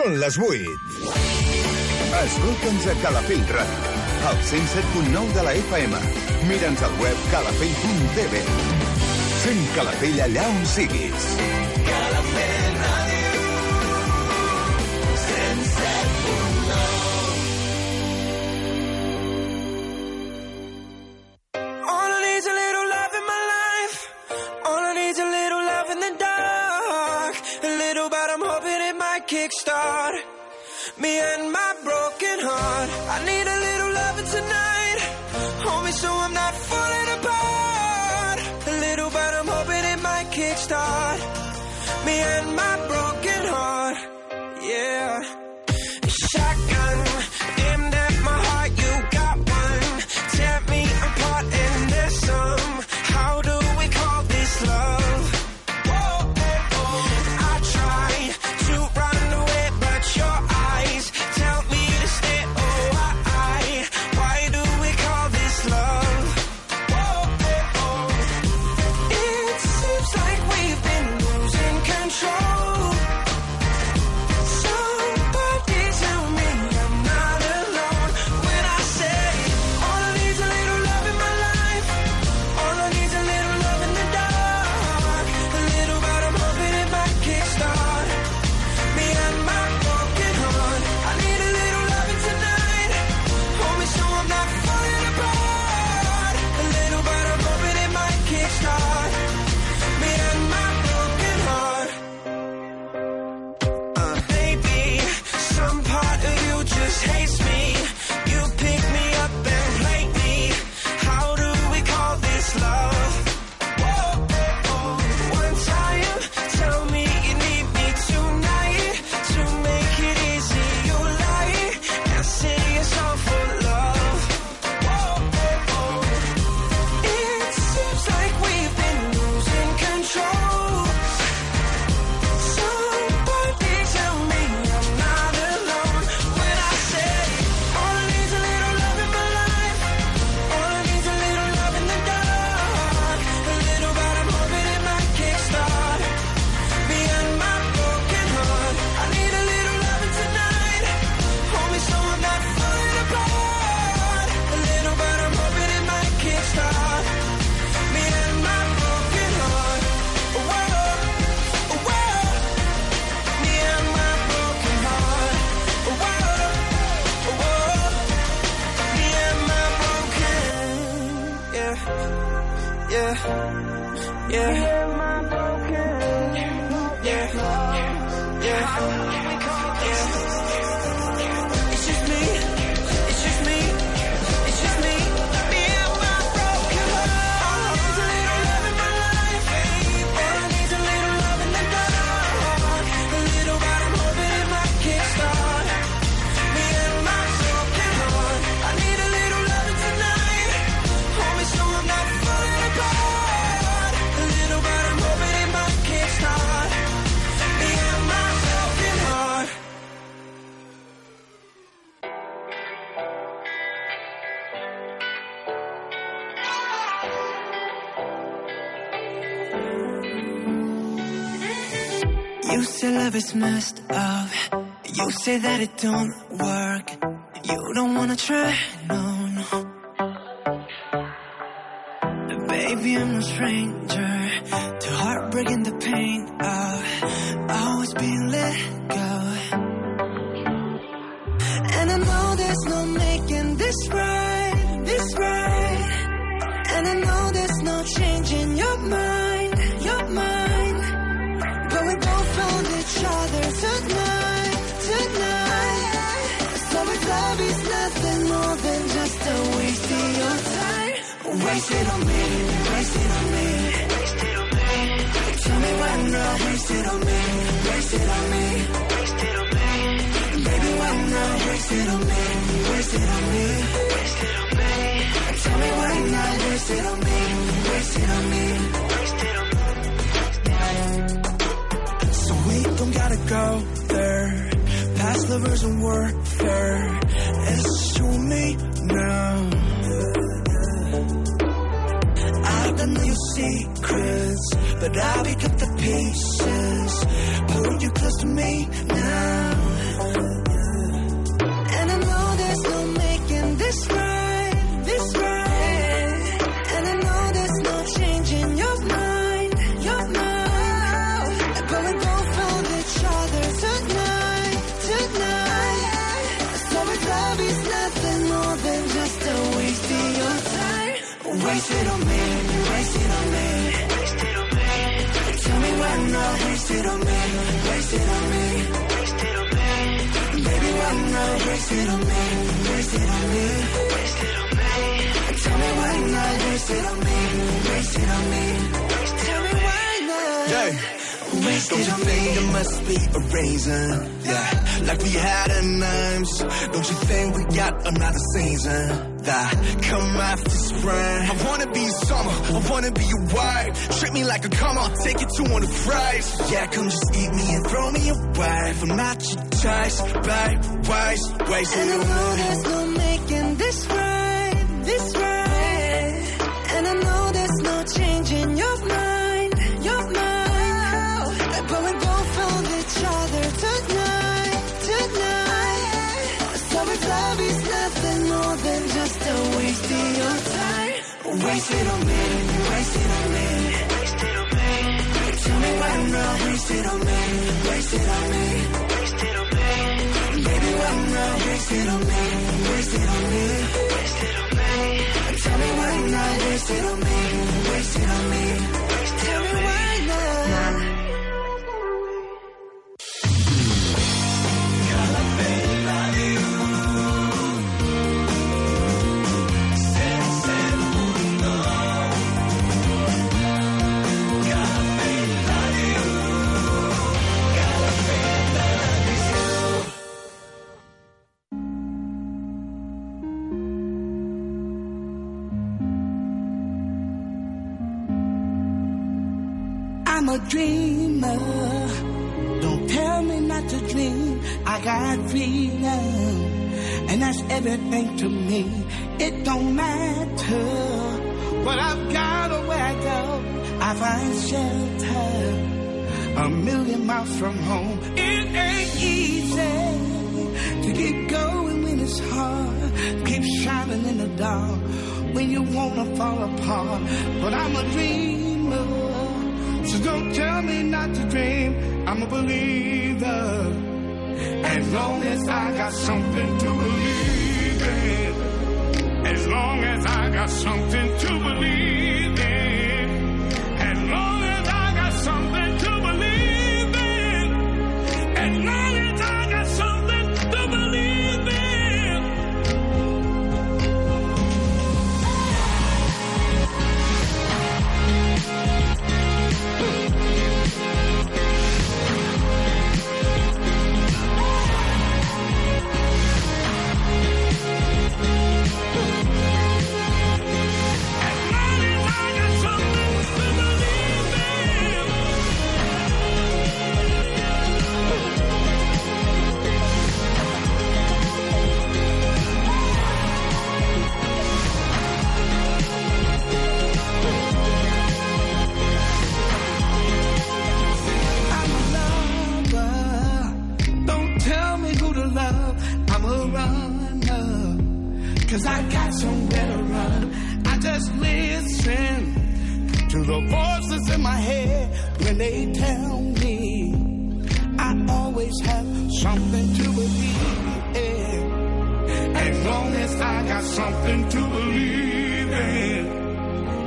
Són les 8. Escolta'ns a Calafell Ràdio, al 107.9 de la FM. Mira'ns al web calafell.tv. Fem Calafell allà on siguis. Calafell Ràdio. me and my broken heart. I need a little loving tonight, Hold me so I'm not falling. It's messed up. You say that it don't work. You don't wanna try, no, no. Baby, I'm no stranger to heartbreak and the pain. wasted on me, wasted on me, wasted on me. Baby, why not wasted on me, wasted on me, wasted on me. Tell me why not wasted on me, wasted on me, wasted on me. So we don't gotta go there, past lovers and warfare. It's just you and me now. I don't know your secrets, but I pick up the pieces pull you close to me now. And I know there's no making this right, this right. And I know there's no changing your mind, your mind. But we both found each other tonight, tonight. So if love is nothing more than just a waste of your time, waste it on me, waste it on me. Wasted on me. Tell me why not waste it on me, waste it on me. Baby, why not waste it on me, waste it on me. Tell me why not waste it on me, waste it on me. Tell me why not. Yeah. Don't you think there must be a reason? Yeah, like we had a names. Don't you think we got another season? That come after spring. I wanna be summer, I wanna be your wife. Treat me like a come on, take it to one of fries. Yeah, come just eat me and throw me away. I'm not your choice, babe. Waste, waste And I know there's no making waste it on me, waste it on me. Tell me why not waste it on me, waste it on me. Baby, why not waste it on me? Waste it on me. Tell me why not waste it on me? Waste it on me. Dreamer. Don't tell me not to dream. I got freedom. And that's everything to me. It don't matter what I've got or where I go. I find shelter a million miles from home. It ain't easy to keep going when it's hard. Keep shining in the dark when you wanna fall apart. But I'm a dreamer. So don't tell me not to dream. I'm a believer. As long as I got something to believe in. As long as I got something to believe Cause I got somewhere to run. I just listen to the voices in my head when they tell me I always have something to believe in. As long as I got something to believe in.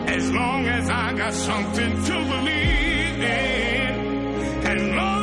As long as I got something to believe in. As long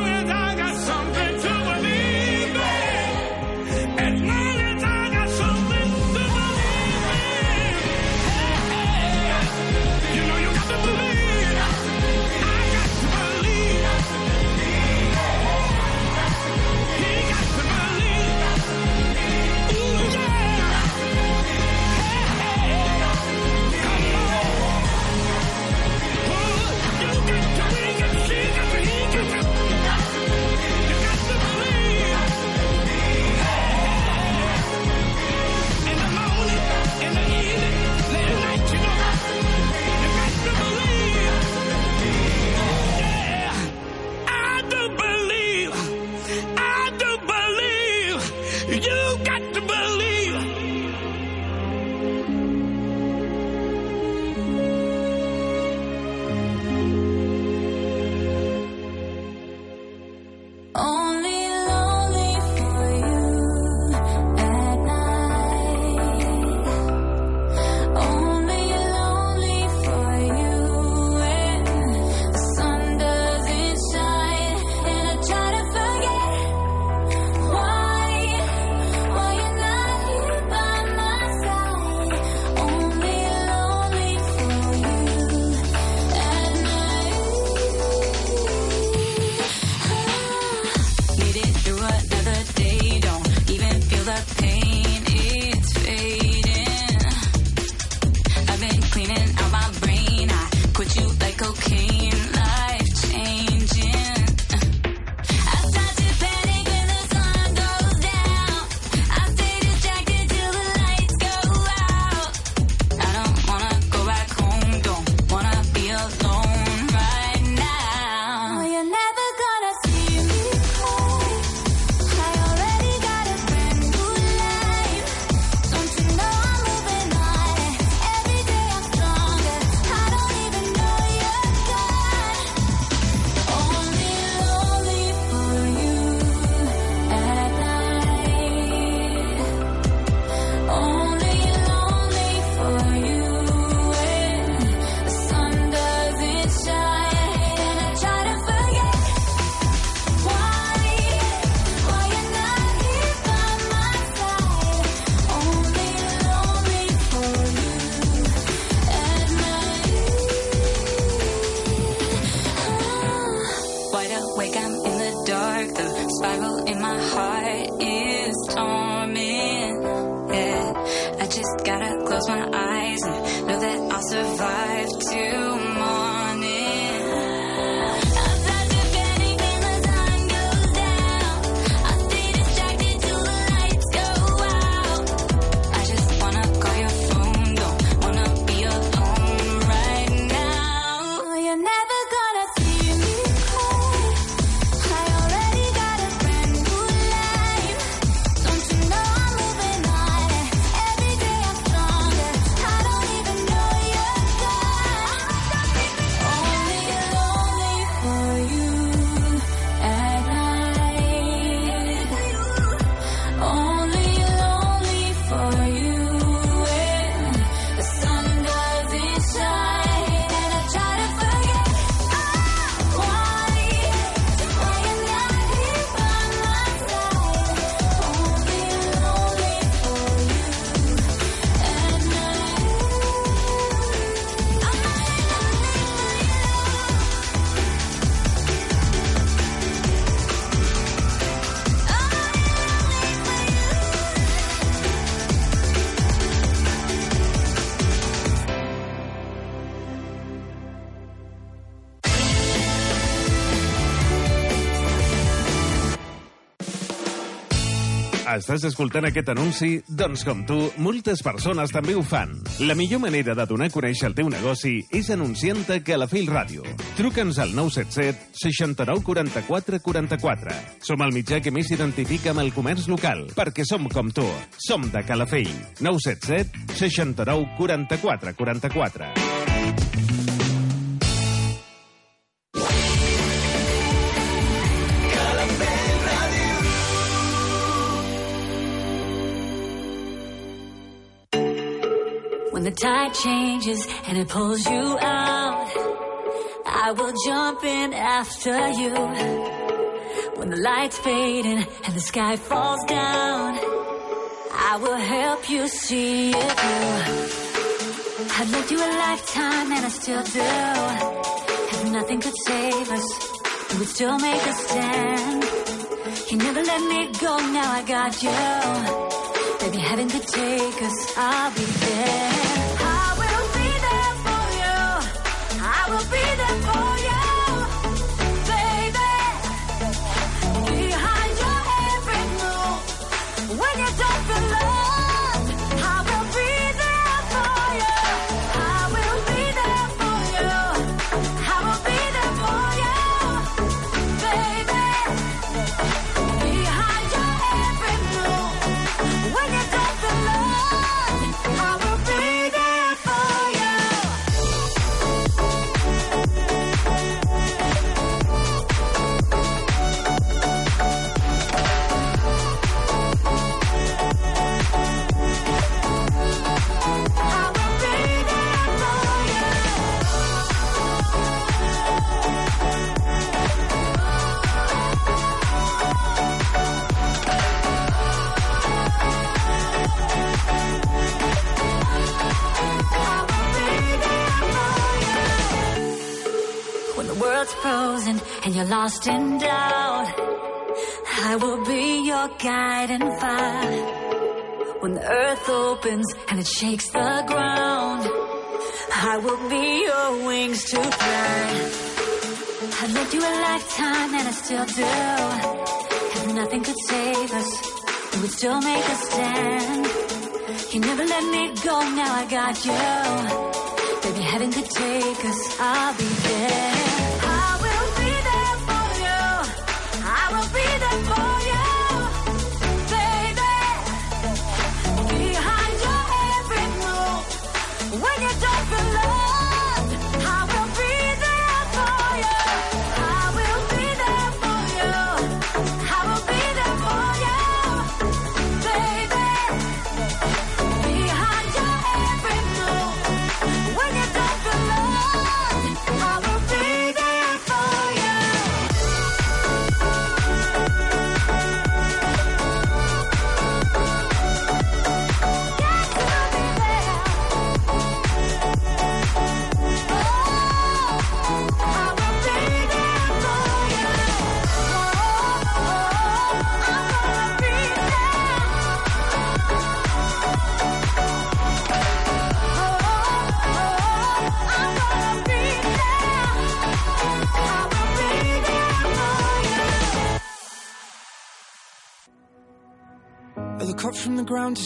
Estàs escoltant aquest anunci? Doncs com tu, moltes persones també ho fan. La millor manera de donar a conèixer el teu negoci és anunciant-te a Calafell Ràdio. Truca'ns al 977 69 44 44. Som el mitjà que més s'identifica amb el comerç local, perquè som com tu. Som de Calafell. 977 69 44 44. When the tide changes and it pulls you out, I will jump in after you. When the lights fade and, the sky falls down, I will help you see it through. I've lived you a lifetime and I still do. If nothing could save us, it would still make us stand. You never let me go, now I got you. Baby, heaven could take us, I'll be there. Opens and it shakes the ground, I will be your wings to fly. I've lived you a lifetime and I still do. If nothing could save us, it would still make us stand. You never let me go, now I got you. Baby, heaven could take us, I'll be there.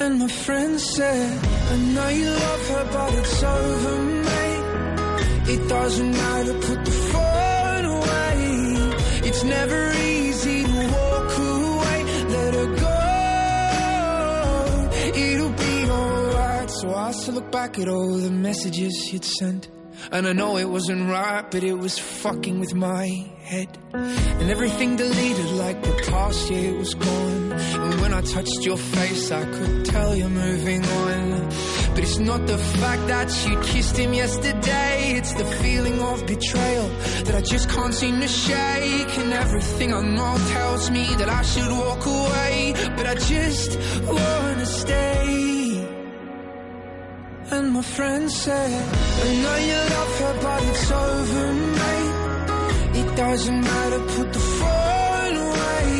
And my friend said, I know you love her, but it's over, mate. It doesn't matter, put the phone away. It's never easy to walk away. Let her go. It'll be alright. So I still look back at all the messages you'd sent. And I know it wasn't right, but it was fucking with my head. And everything deleted like the past year was gone. And when I touched your face, I could tell you're moving on. But it's not the fact that you kissed him yesterday. It's the feeling of betrayal that I just can't seem to shake. And everything I know tells me that I should walk away. But I just wanna stay. And my friend said, I know you love her, but it's over, mate. It doesn't matter, put the phone away.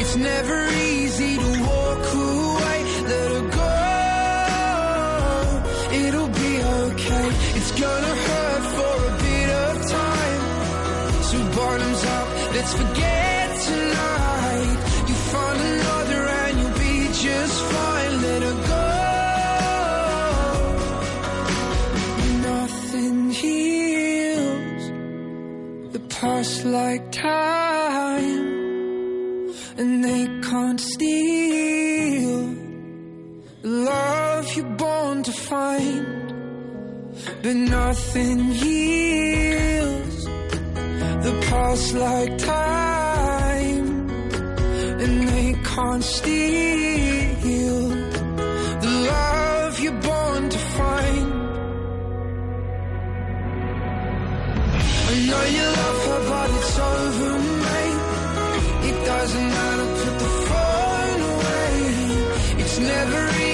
It's never easy to walk away. Let her go. It'll be okay. It's gonna hurt for a bit of time. So bottoms up, let's forget tonight. Past like time, and they can't steal love you're born to find. But nothing heals the past like time, and they can't steal know you love her, but it's over, mate. It doesn't matter, put the phone away. It's never easy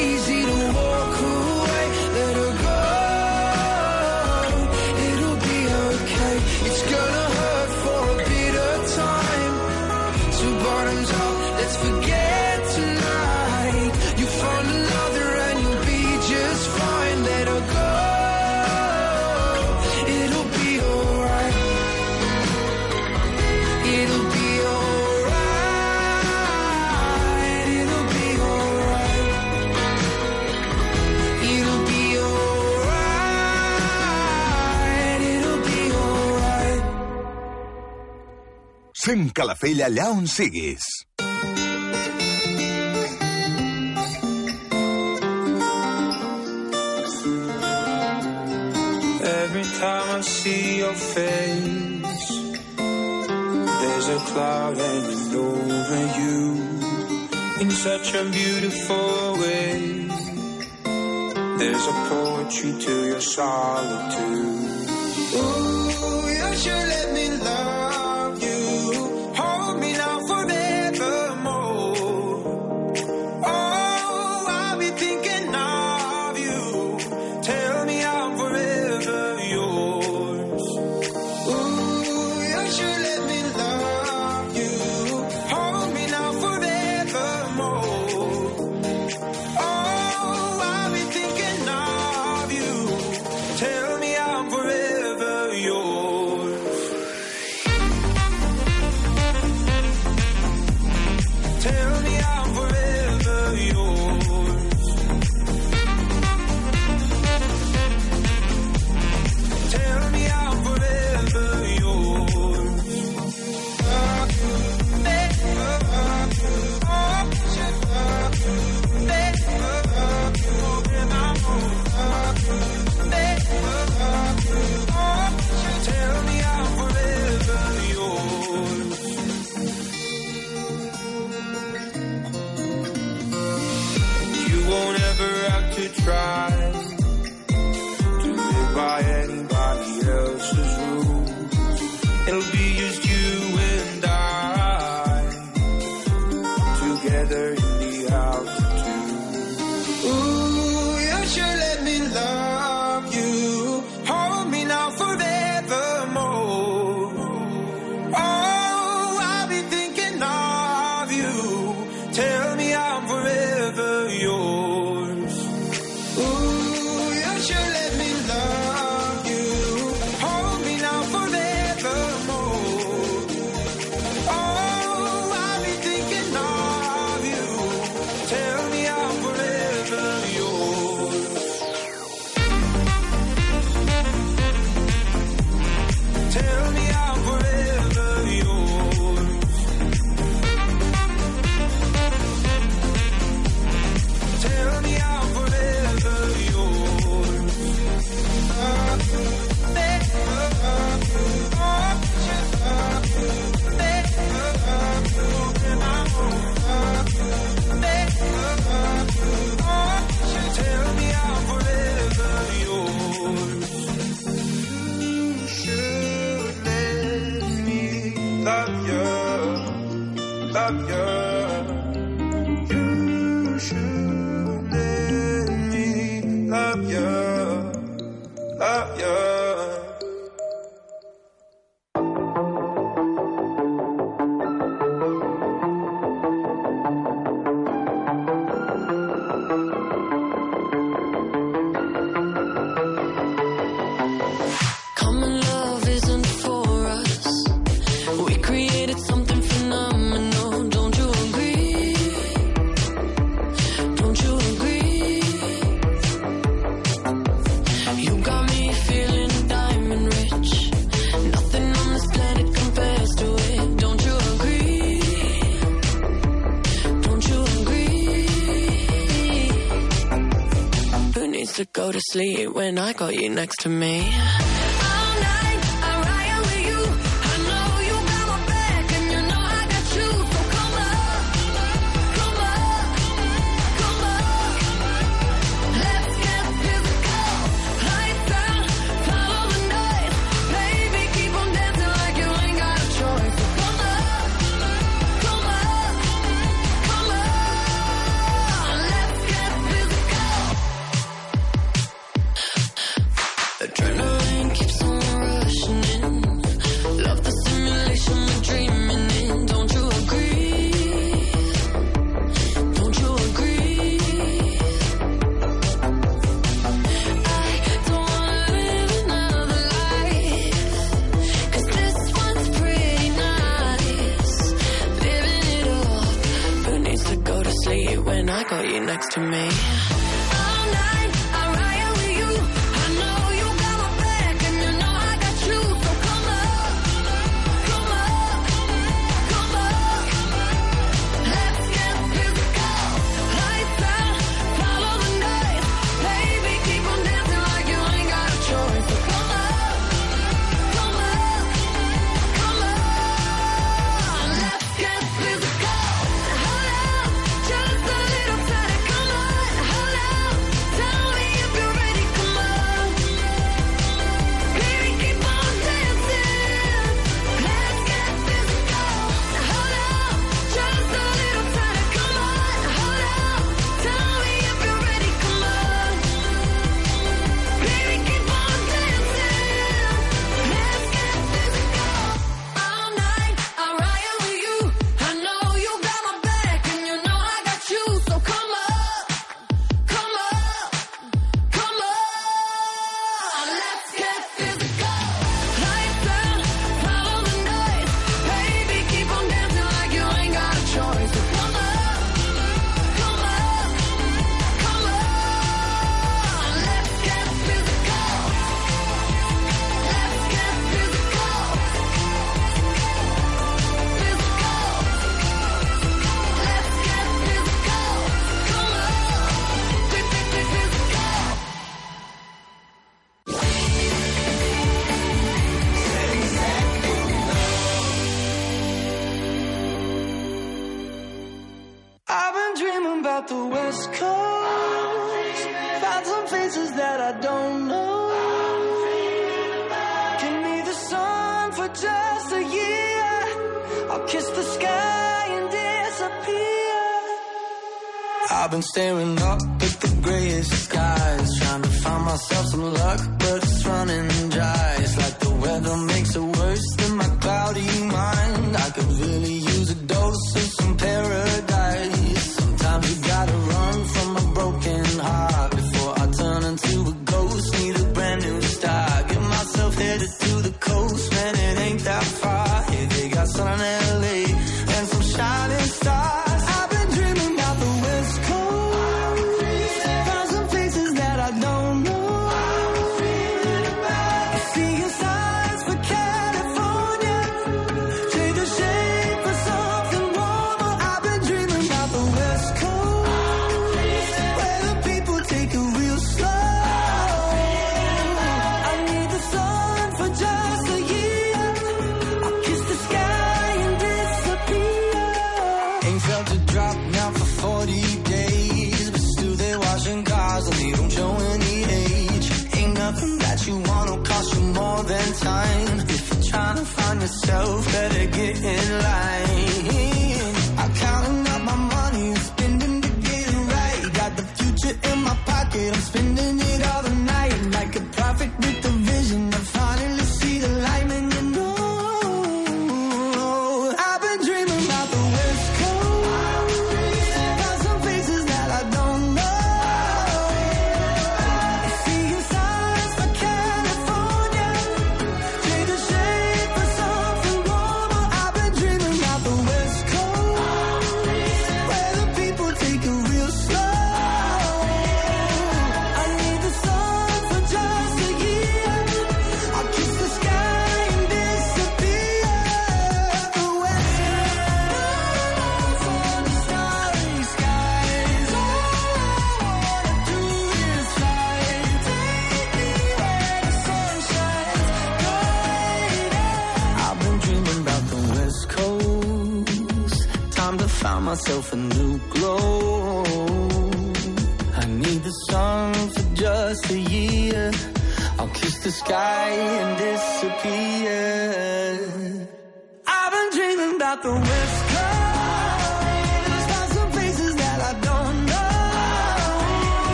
Sent Calafell allà on siguis. Every time I see your face, there's a cloud hanging over you in such a beautiful way. There's a poetry to your solitude. Ooh, you should let me love together in the altitude. Ooh, next to me?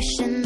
wishing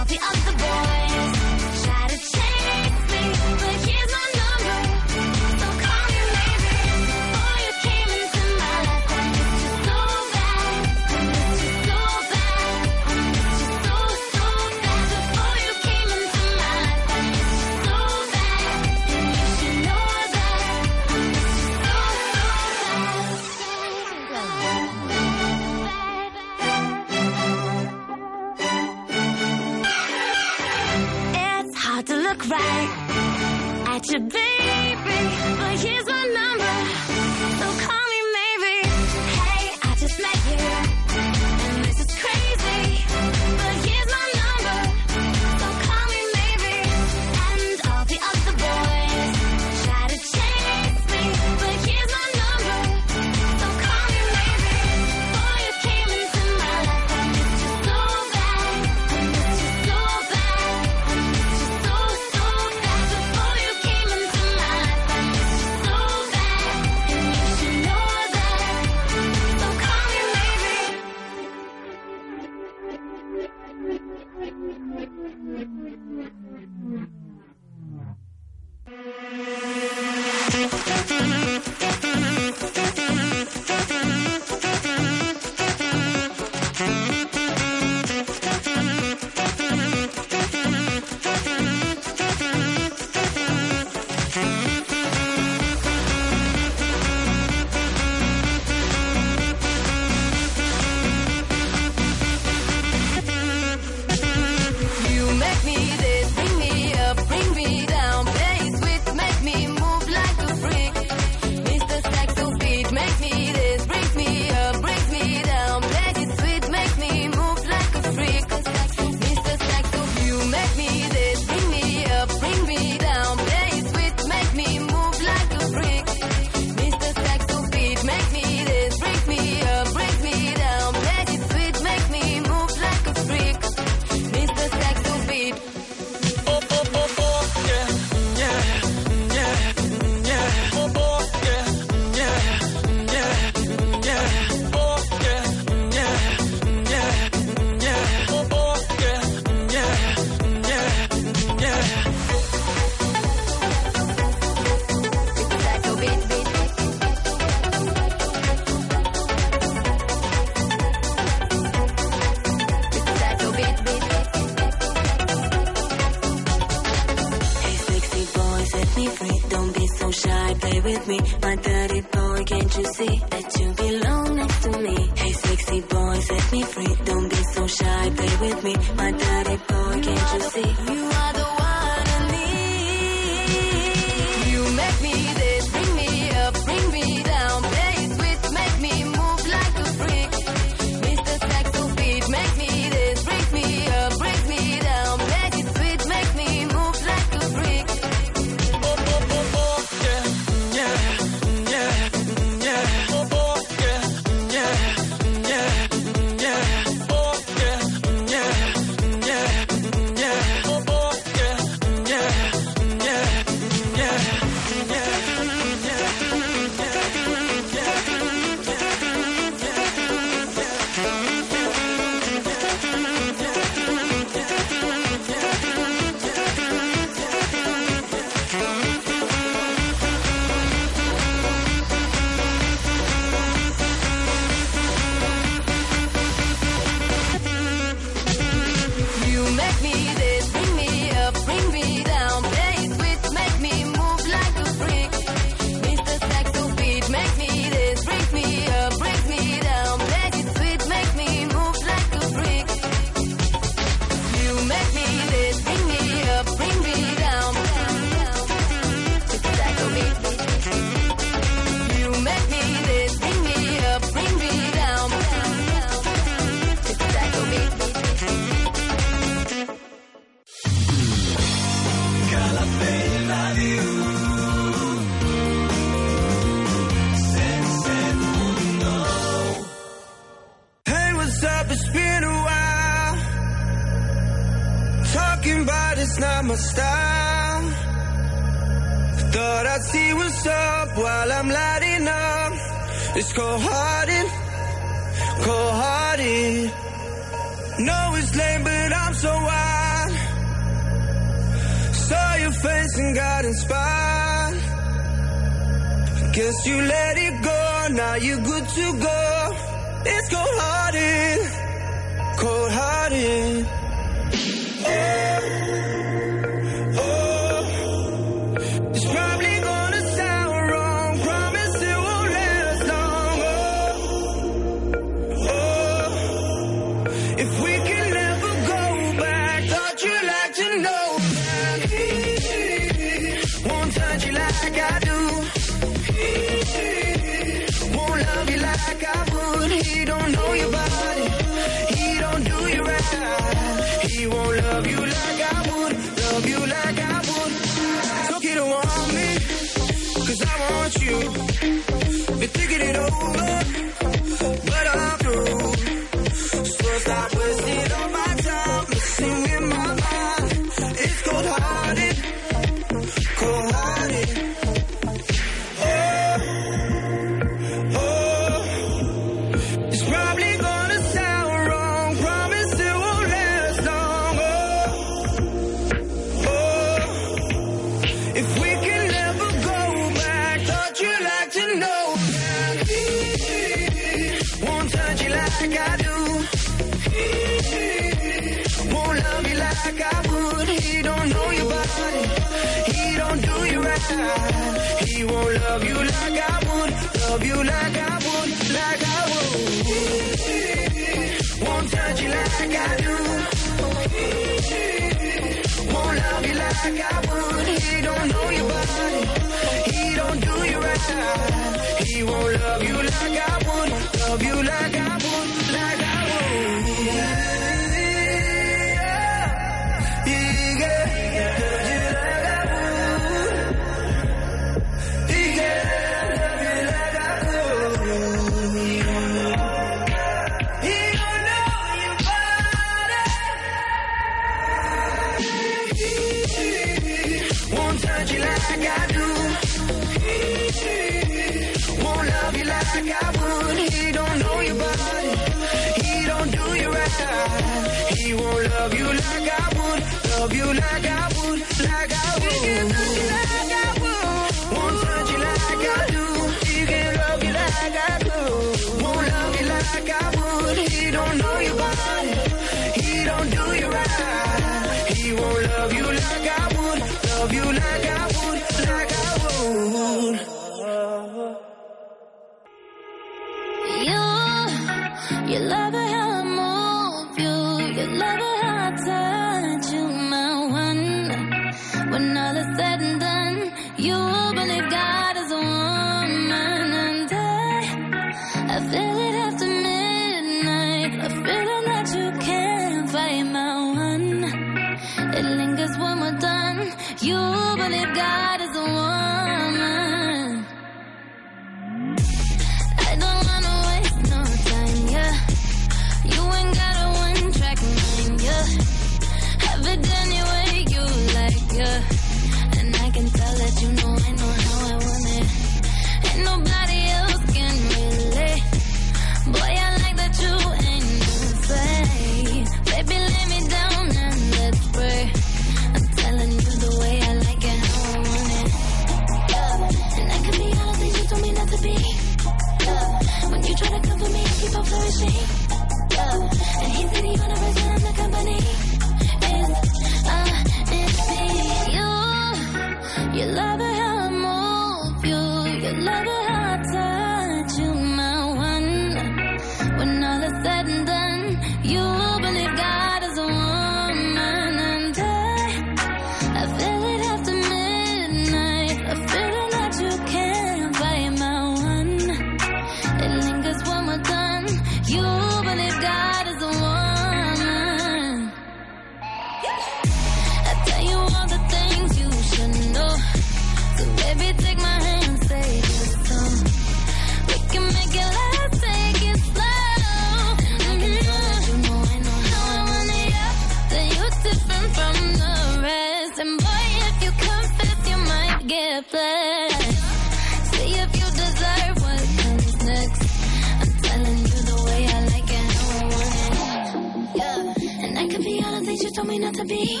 to be.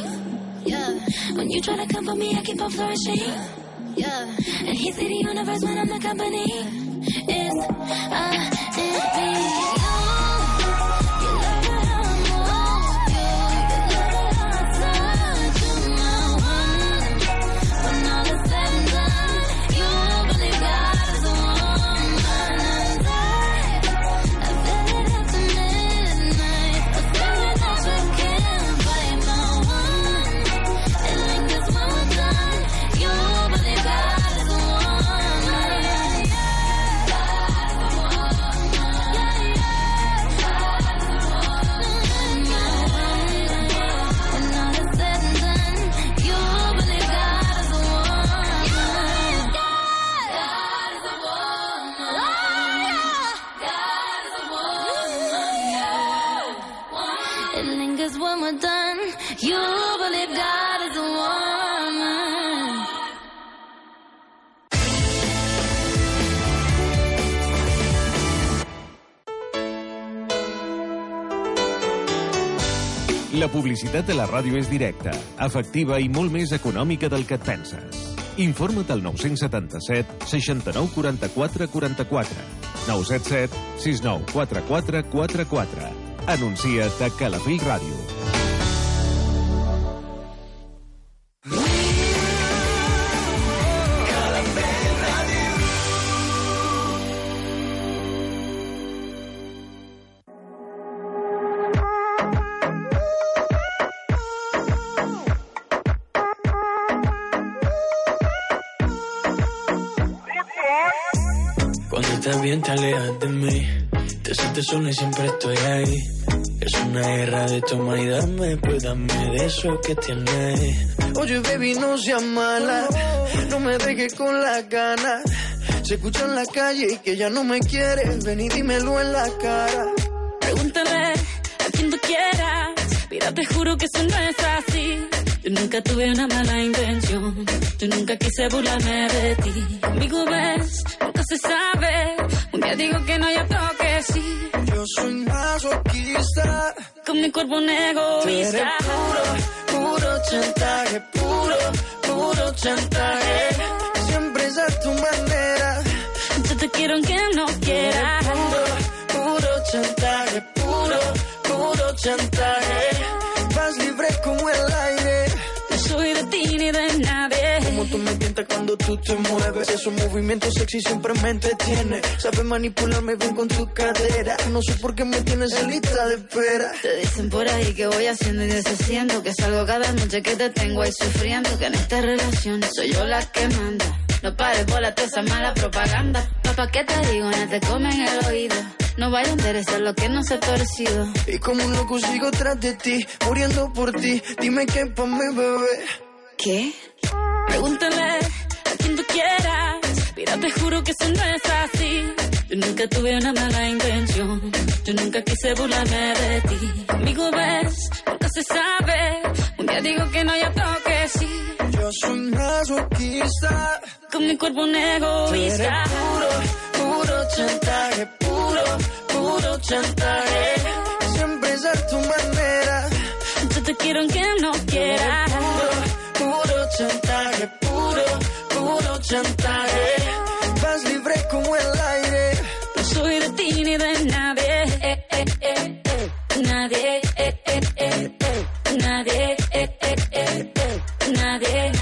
Yeah, when you try to come for me, I keep on flourishing. Yeah, and he's the universe when I'm the company. It's I and Publicitat a la ràdio és directa, efectiva i molt més econòmica del que et penses. Informa't al 977 69 44 44 977 69 44 44 Anuncia't a Calafell Ràdio. Bien te alejas de mí. Te sientes sola y siempre estoy ahí. Es una guerra de toma y dame, pues dame de eso que tienes. Oye, baby, no seas mala. No me dejes con las ganas. Se escucha en la calle y que ya no me quieres. Ven y dímelo en la cara. Pregúntale a quien tú quieras. Mira, te juro que eso no es así. Yo nunca tuve una mala intención. Yo nunca quise burlarme de ti. Conmigo ves, nunca se sabe. Un día digo que no, y otro que sí. Yo soy masoquista. Con mi cuerpo un Tú eres egoísta. puro, puro chantaje, puro, puro chantaje. Siempre es a tu manera. Yo te quiero aunque no quieras. Puro, puro chantaje, puro, puro chantaje. Vas libre como el ni de nadie. Como tú me tientas cuando tú te mueves. Esos movimientos sexy siempre me entretiene. Sabes manipularme bien con tu cadera. No sé por qué me tienes en lista de espera. Te dicen por ahí que voy haciendo y deshaciendo, que salgo cada noche que te tengo ahí sufriendo, que en esta relación soy yo la que manda. No pares bola toda esa mala propaganda. Papá, ¿qué te digo? No te comen el oído. No vaya a interesar lo que no se ha torcido. Y como un loco sigo tras de ti, muriendo por ti. Dime qué pa' mi bebé. ¿Qué? Pregúntale a quien tú quieras. Mira, te juro que eso no es así. Yo nunca tuve una mala intención. Yo nunca quise burlarme de ti. Conmigo ves, nunca se sabe. Un día digo que no, y otro que sí. Yo soy masoquista. Con mi cuerpo un eres egoísta. puro, puro chantaje, puro, puro chantaje. Siempre es a tu manera. Yo te quiero aunque no quieras. Chantaje, puro, puro chantaje. Vas libre como el aire. No soy de ti ni de nadie. Eh, eh, eh, eh. Nadie. eh, eh. Nadie. eh, eh, eh, eh. Nadie.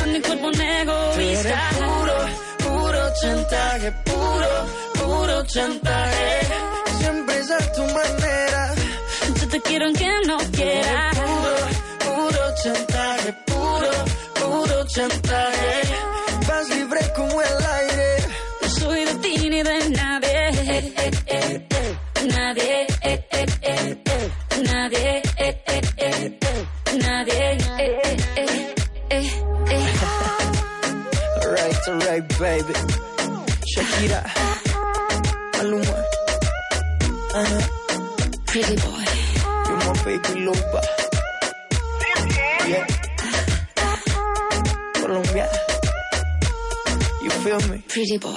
Con mi cuerpo un egoísta. puro, puro chantaje, puro, puro chantaje. Chantaje. Vas libre como el aire. No soy de ti ni de nadie. Eh, eh, eh. Nadie. eh, eh, eh, eh. Nadie. eh, eh, eh, eh. Nadie. eh, eh, eh, eh, eh. Alright, alright, baby. Shakira. Maluma. Uh-huh. Pretty boy. You're my baby Lupa. Yeah. Colombia. feel me? Pretty boy.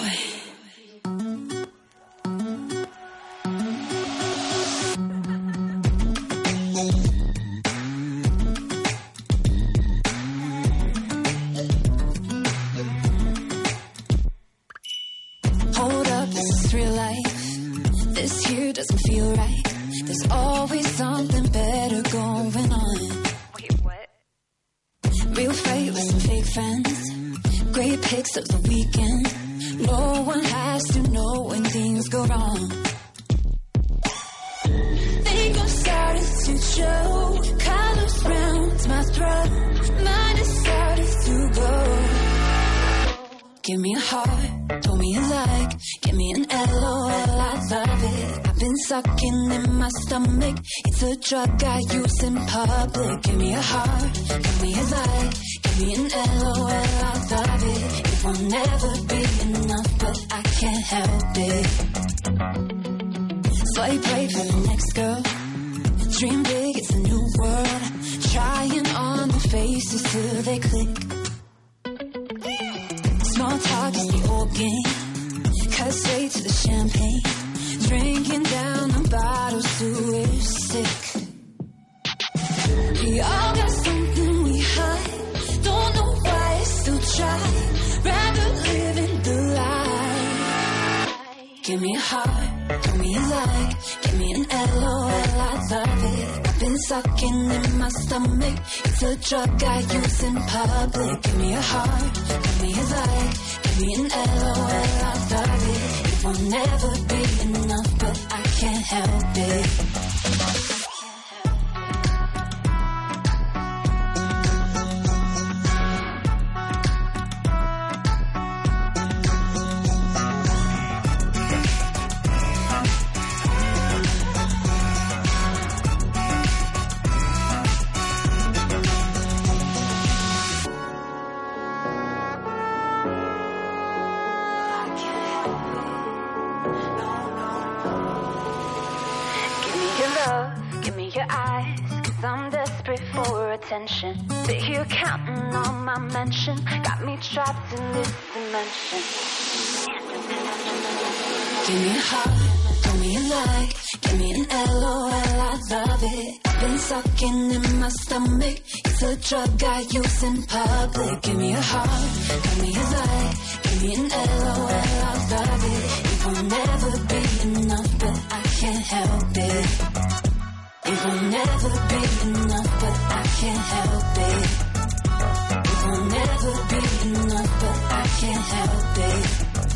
Hold up, this is real life. This here doesn't feel right. There's always something better going on. Real fight with some fake friends. Great pics of the weekend. No one has to know when things go wrong. Think I'm starting to show. Colors round my throat. Mine is starting. Give me a heart, throw me a like, give me an LOL, I love it. I've been sucking in my stomach, it's a drug I use in public. Give me a heart, give me a like, give me an LOL, I love it. It will never be enough, but I can't help it. Swipe right for the next girl, dream big, it's a new world. Trying on the faces till they click. Small talk is the old game. Cut straight to the champagne. Drinking down the bottles till we're sick. We all got something we hide. Don't know why still try. Rather live in the light. Give me a heart, give me a like, give me an LOL, I love it. I've been sucking in my stomach, it's a drug I use in public. Give me a heart, give me a like, give me an LOL, I love it. It will never be enough, but I can't help it. Attention. Sit here counting on my mention, got me trapped in this dimension. Give me a heart, throw me a like, give me an LOL, I love it. I've been sucking in my stomach, it's a drug I use in public. Give me a heart, give me a like, give me an LOL, I love it. It will never be enough, but I can't help will never be enough, but I can't help it. It will never be enough, but I can't help it.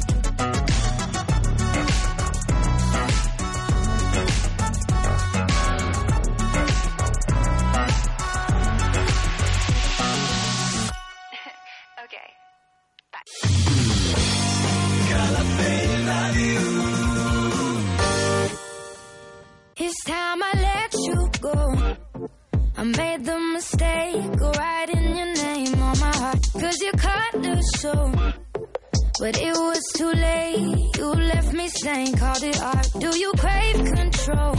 But it was too late. You left me saying, called it art. Do you crave control?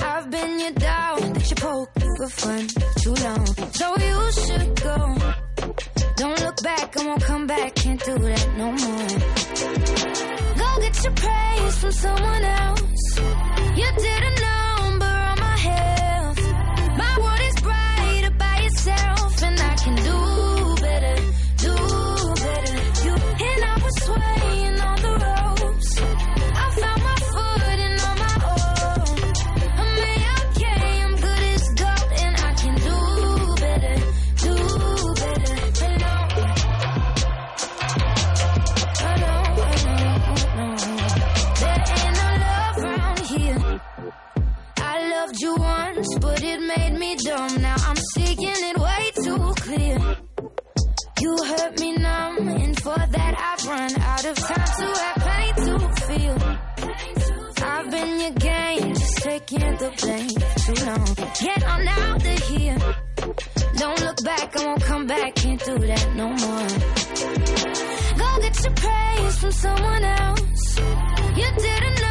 I've been your dog that you poke for fun too long. So you should go. Don't look back, I won't come back. Can't do that no more. Go get your praise from someone else. You did but it made me dumb. Now I'm seeing it way too clear. You hurt me numb, and for that I've run out of time to have pain to feel. I've been your game, just taking the blame too long. Get on out of here. Don't look back, I won't come back, can't do that no more. Go get your praise from someone else. You did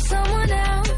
someone else.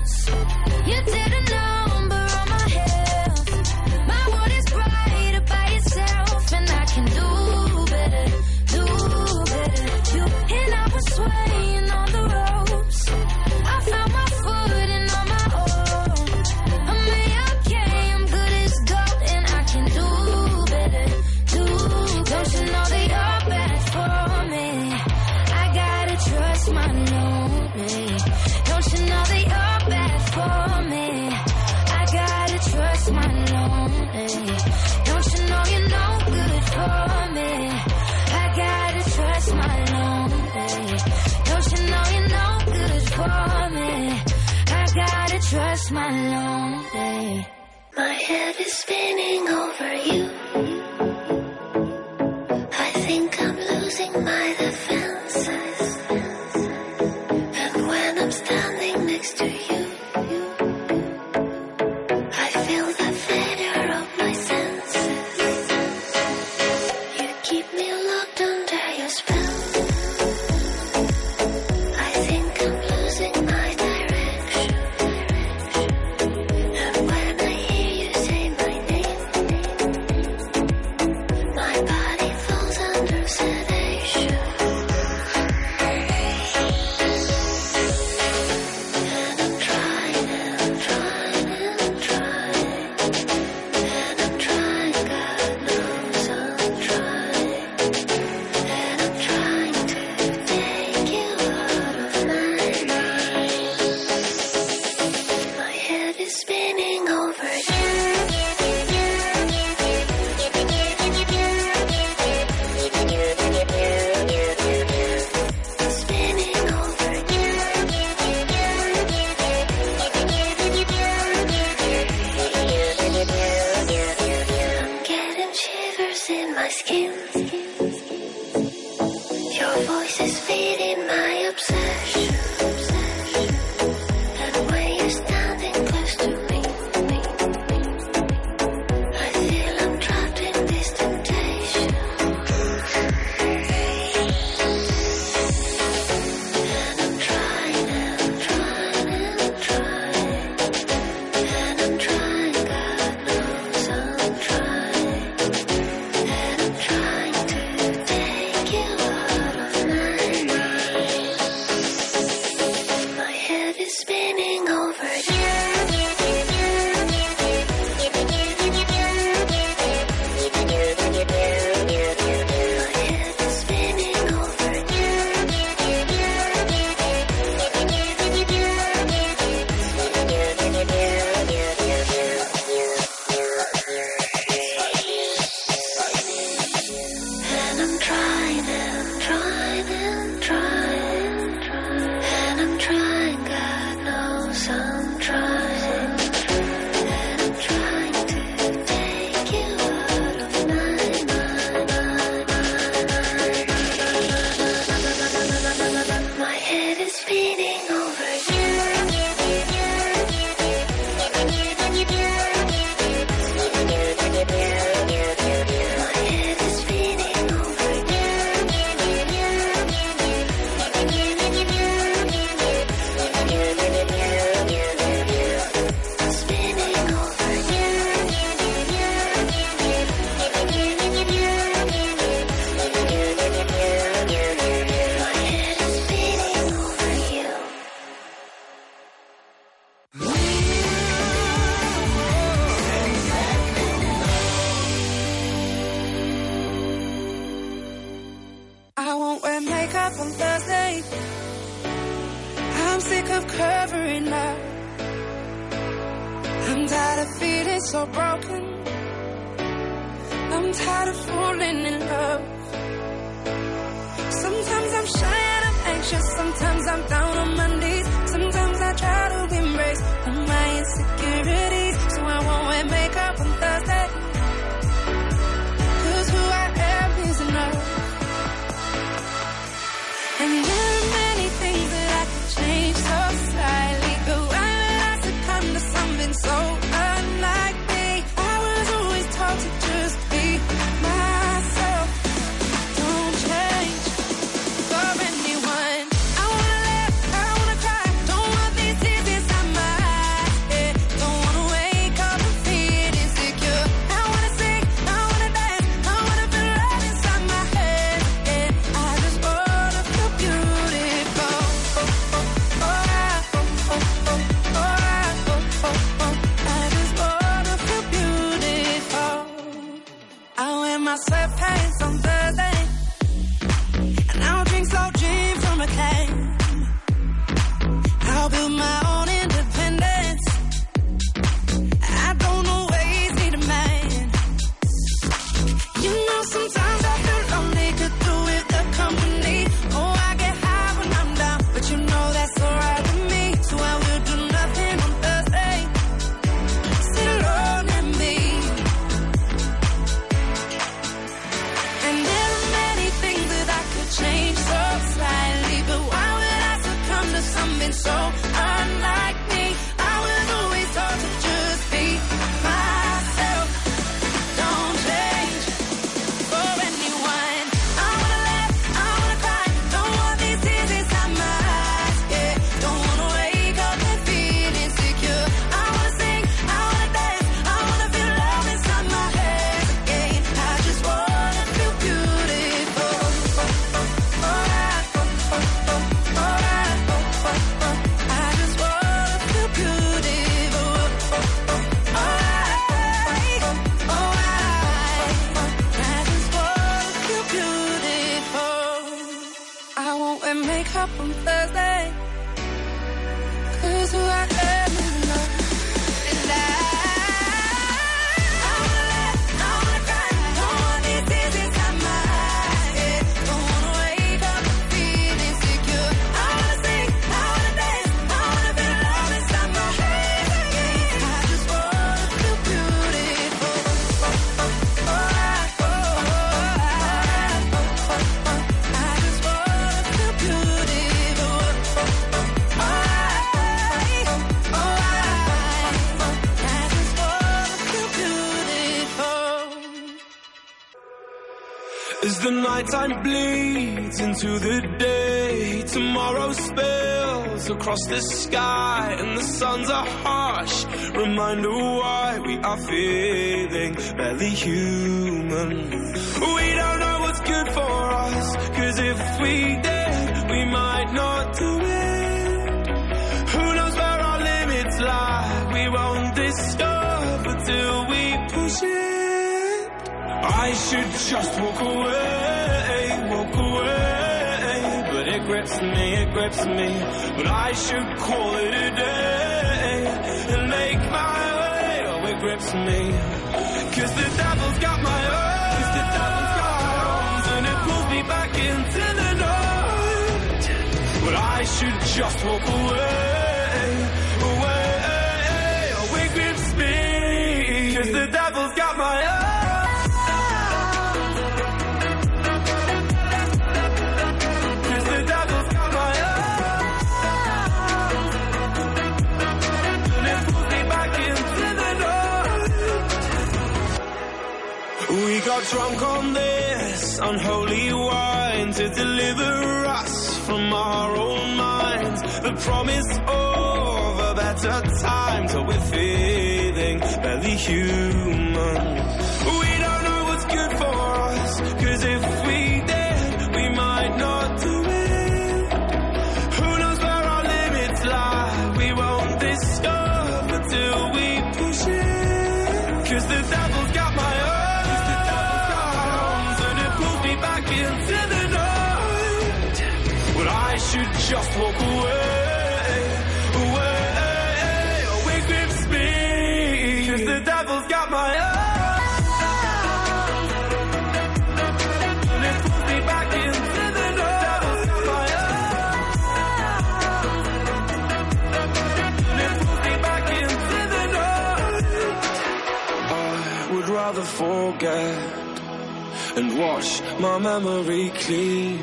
Bleeds into the day, tomorrow spills across the sky, and the suns are harsh. Reminder why we are feeling barely human. We don't know what's good for us, cause if we did, we might not do it. Who knows where our limits lie? We won't discover till we push it. I should just walk away, grips me, it grips me. But I should call it a day and make my way. Oh, it grips me. Cause the devil's got my arms, the devil's got my arms, and it pulls me back into the night. But I should just walk away. Got drunk on this unholy wine to deliver us from our own minds. The promise of a better time till we're feeling barely human. We don't know what's good for us, cause if we forget and wash my memory clean.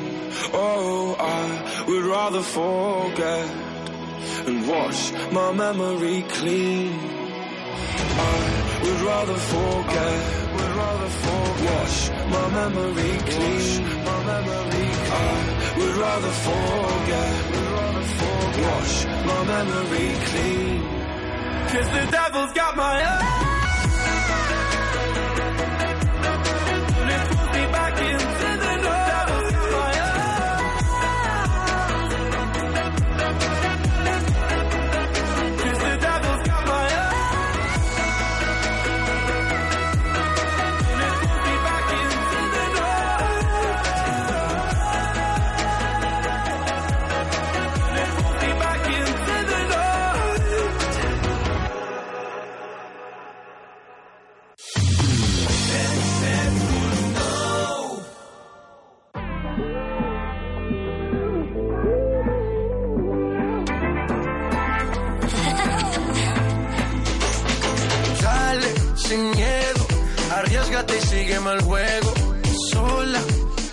Oh, I would rather forget and wash my memory clean. I would rather forget, would rather forget, wash my memory clean. My memory I would rather forget, would rather forget, wash my memory clean. Cause the devil's got my And arriesgate y sígueme el juego. Sola,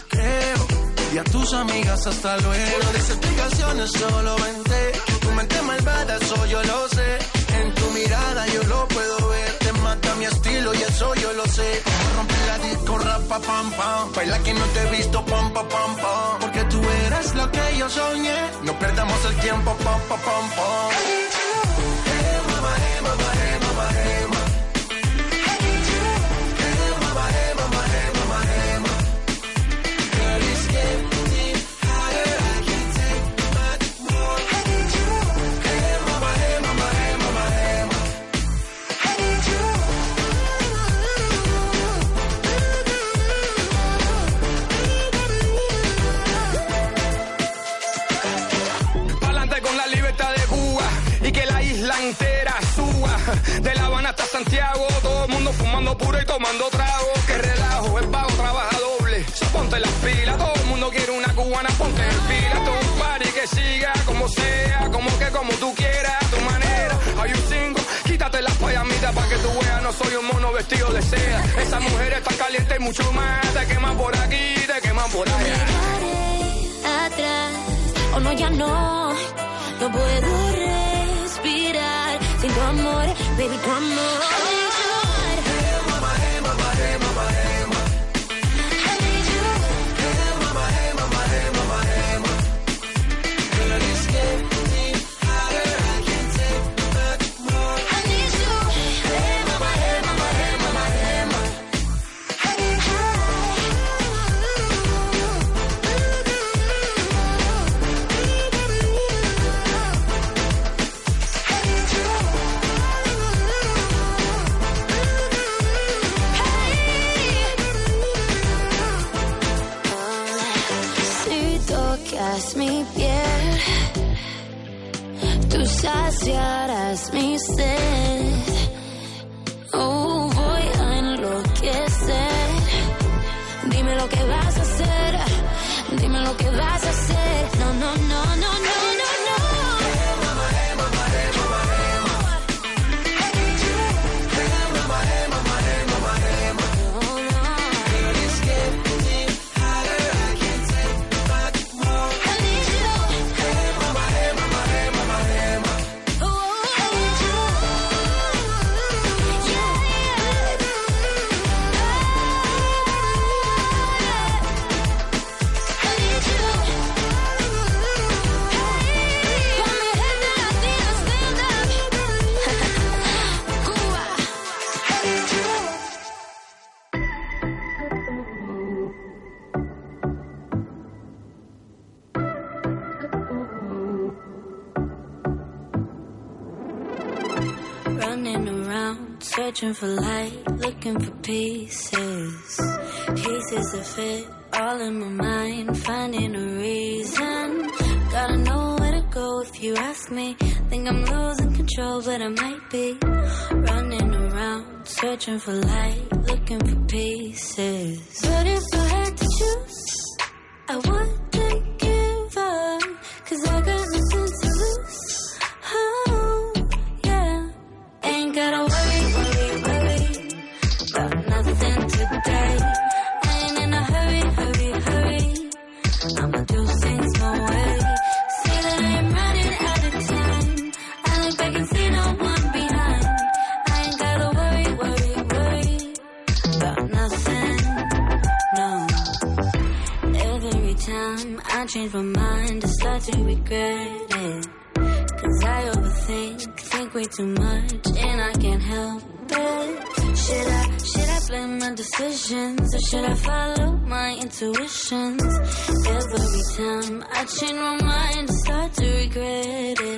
creo, y a tus amigas hasta luego. No des explicaciones, solo vente. Tu mente malvada, eso yo lo sé. En tu mirada yo lo puedo ver. Te mata mi estilo y eso yo lo sé. Rompe la disco, rapa, pam, pam. Baila que no te he visto, pam, pam, pam, pam. Porque tú eres lo que yo soñé. No perdamos el tiempo, pam, pam, pam, pam. Seda. Esa mujer está caliente y mucho más, te queman por aquí, te queman por allá. atrás. Oh no, ya no. No puedo respirar sin tu amor, baby, tu amor. looking for pieces, pieces that fit all in my mind, finding a reason. Gotta know where to go if you ask me. Think I'm losing control, but I might be running around, searching for light, looking for regret it.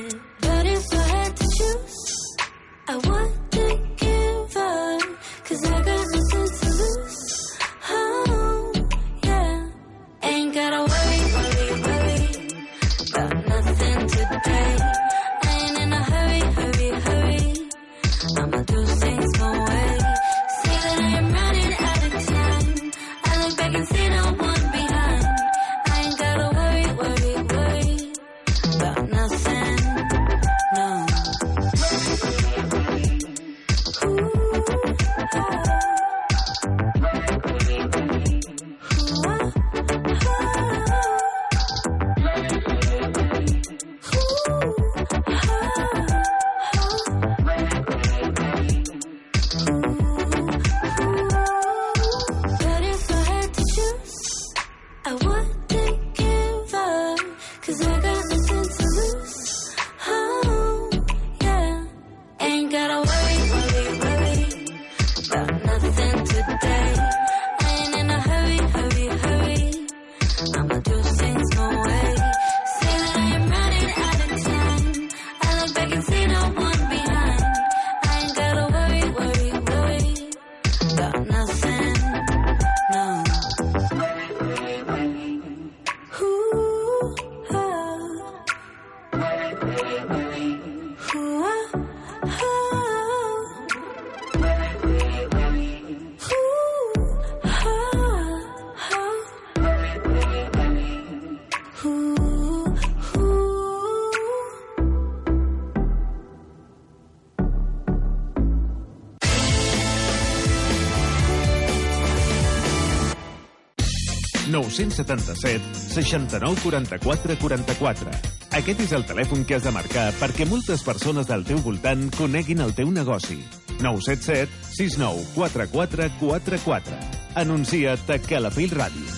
977 69 44 44. Aquest és el telèfon que has de marcar perquè moltes persones del teu voltant coneguin el teu negoci. 977 69 44 44. Anuncia't a Calafell Ràdio.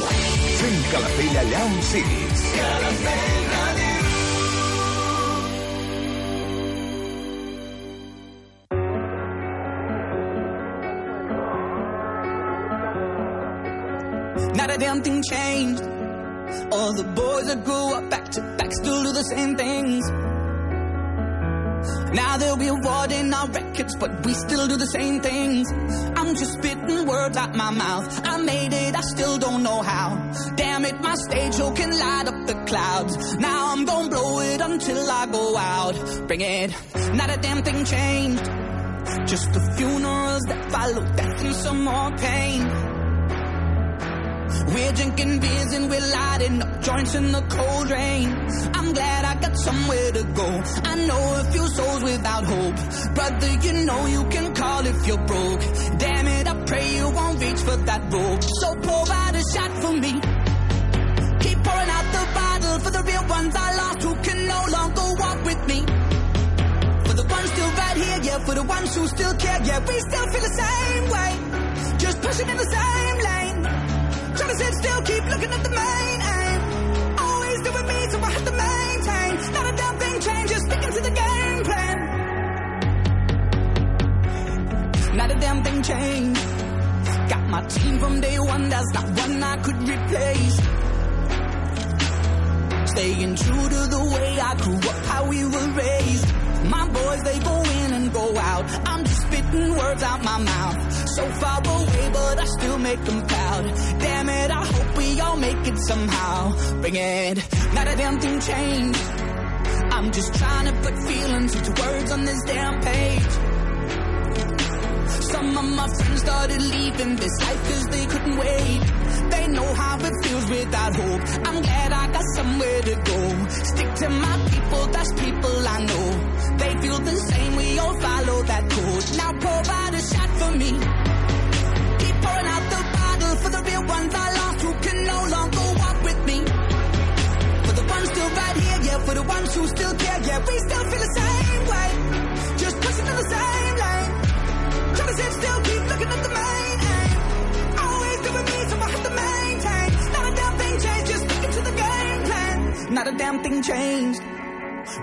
Fem Calafell allà on siguis. Calafell. damn thing changed. All the boys that grew up back to back still do the same things. Now there'll be awarding our records, but we still do the same things. I'm just spitting words out my mouth. I made it, I still don't know how. Damn it, my stage show can light up the clouds. Now I'm gonna blow it until I go out. Bring it, not a damn thing changed. Just the funerals that follow death and some more pain. We're drinking beers and we're lighting up joints in the cold rain. I'm glad I got somewhere to go. I know a few souls without hope. Brother, you know you can call if you're broke. Damn it, I pray you won't reach for that rope. So pour out a shot for me. Keep pouring out the bottle for the real ones I lost who can no longer walk with me. For the ones still right here, yeah, for the ones who still care, yeah, we still feel the same way. Just pushing in the same still, keep looking at the main aim. Always doing me, so I have to maintain. Not a damn thing changes, sticking to the game plan. Not a damn thing changed. Got my team from day one, there's not one I could replace. Staying true to the way I grew up, how we were raised. My boys, they go in and go out. I'm just spitting words out my mouth. So far away, but I still make them proud. Damn it, I hope we all make it somehow. Bring it, not a damn thing changed. I'm just trying to put feelings into words on this damn page. Some of my friends started leaving this life cause they couldn't wait. They know how it feels without hope. I'm glad I got somewhere to go. Stick to my people, that's people I know. They feel the same, we all follow that code. Now pour out a shot for me. Keep pouring out the bottle for the real ones I lost who can no longer walk with me. For the ones still right here, yeah, for the ones who still care, yeah, we still feel the same way. Just pushing in the same lane. Trying to sit still, keep looking at the main aim. Always doing me, so I have to Not a damn thing changed.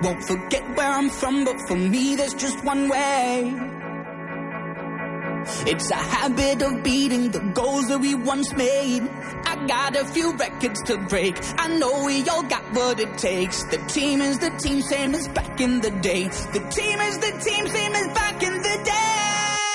Won't forget where I'm from, but for me, there's just one way. It's a habit of beating the goals that we once made. I got a few records to break. I know we all got what it takes. The team is the team, same as back in the day. The team is the team, same as back in the day.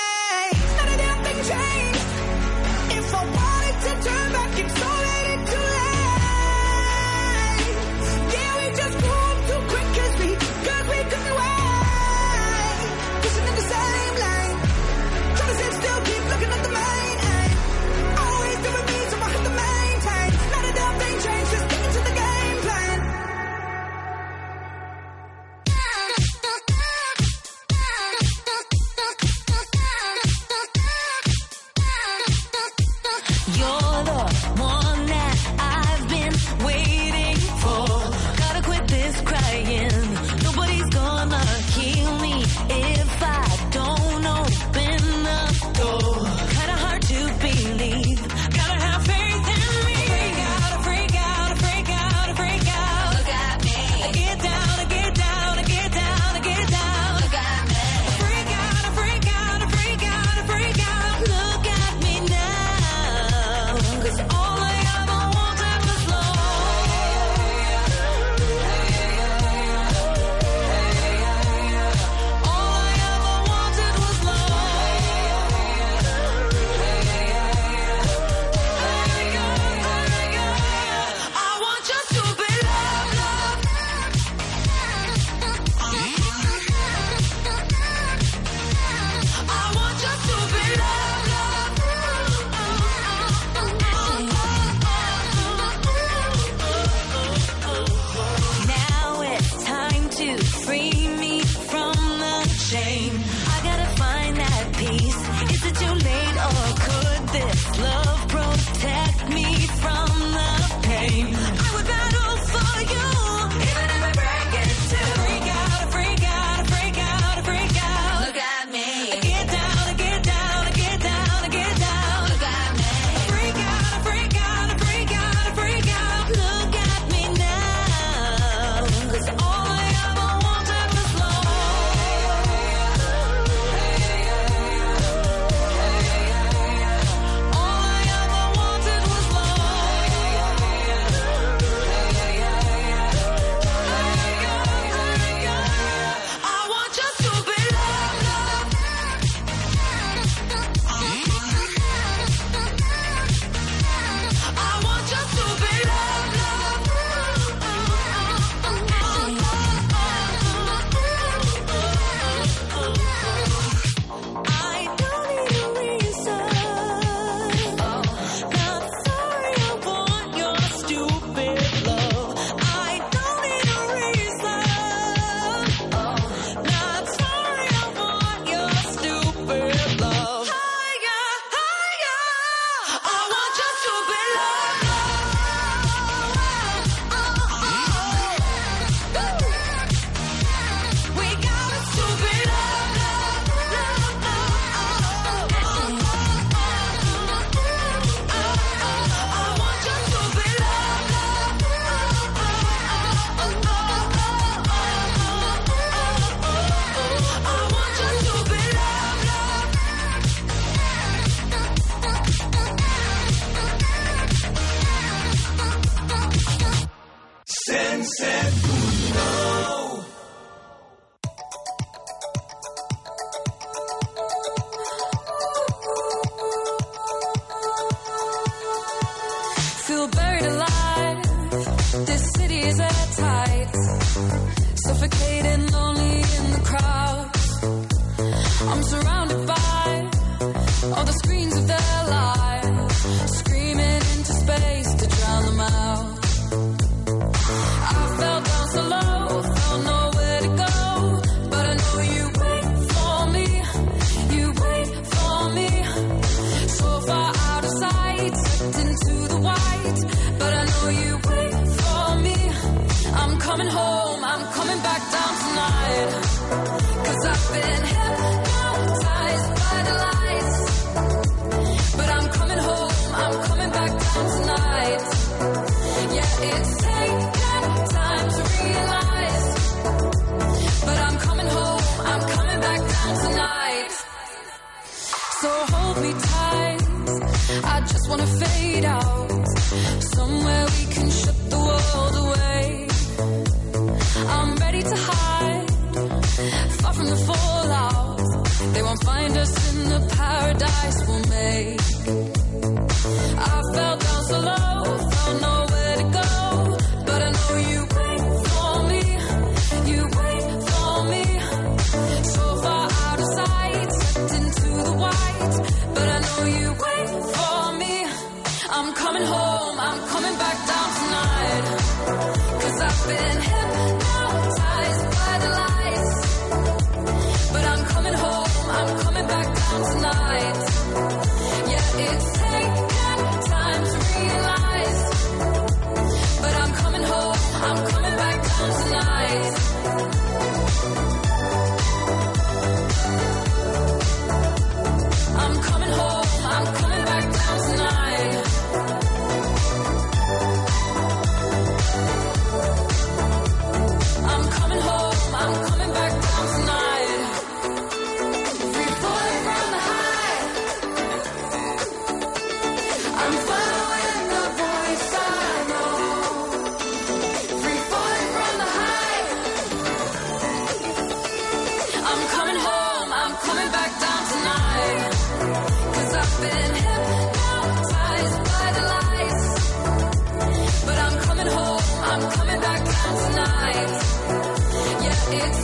it's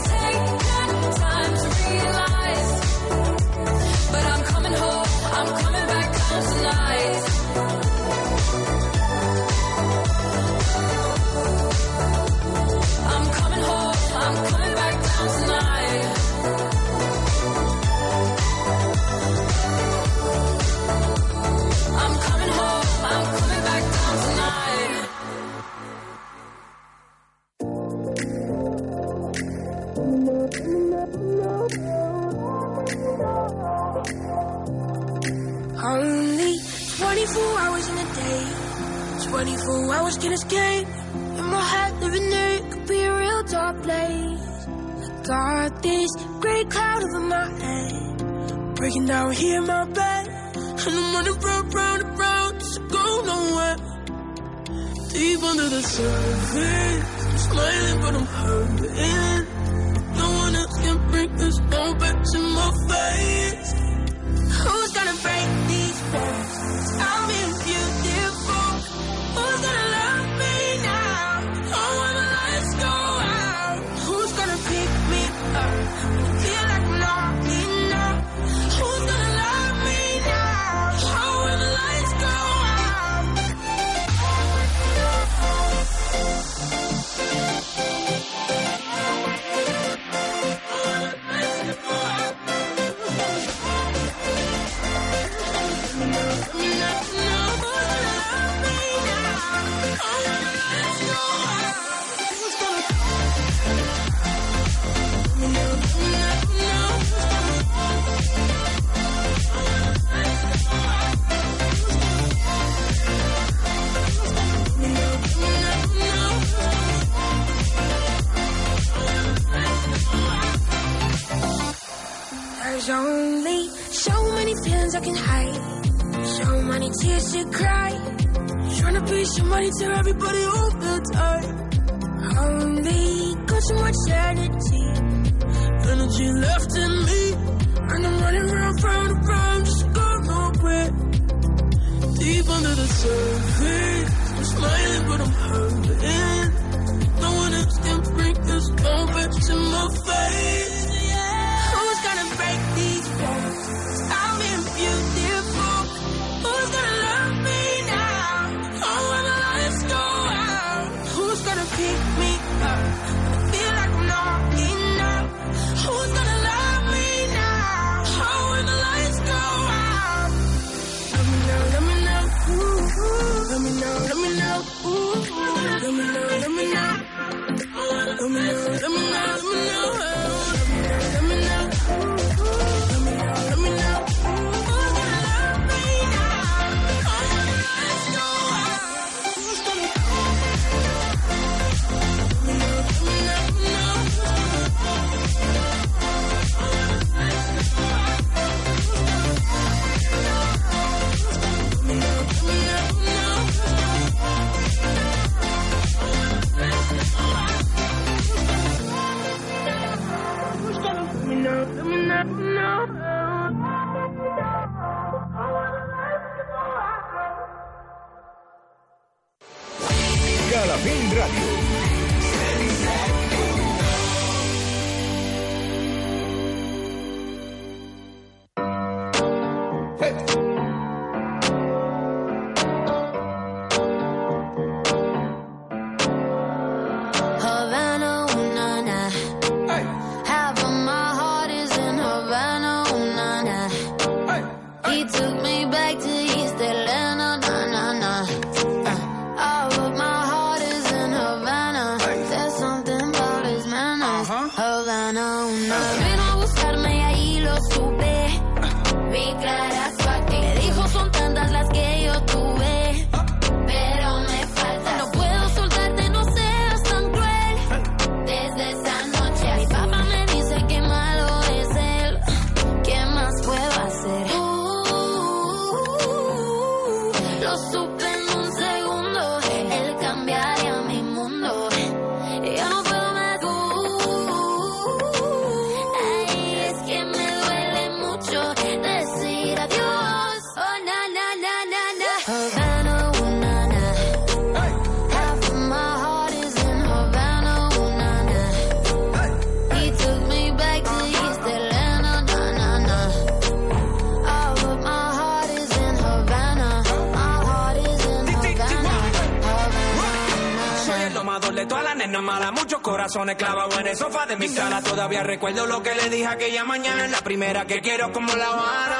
powers can escape. In my head, every night could be a real dark place. I got this gray cloud over my head, breaking down here in my bed. And I'm running round, round, and round, just go nowhere. Deep under the surface, I'm smiling, but I'm hurting. No one else can bring this moment to my face. There's only so many feelings I can hide. So many tears to cry. Trying to be somebody to everybody all the time. Only got so much energy. Energy left in me. And I'm running round, round, round, just going nowhere. Deep under the surface. Calafín Radio. corazones clavados en el sofá de mi sala. Todavía recuerdo lo que le dije aquella mañana. La primera que quiero como la Habana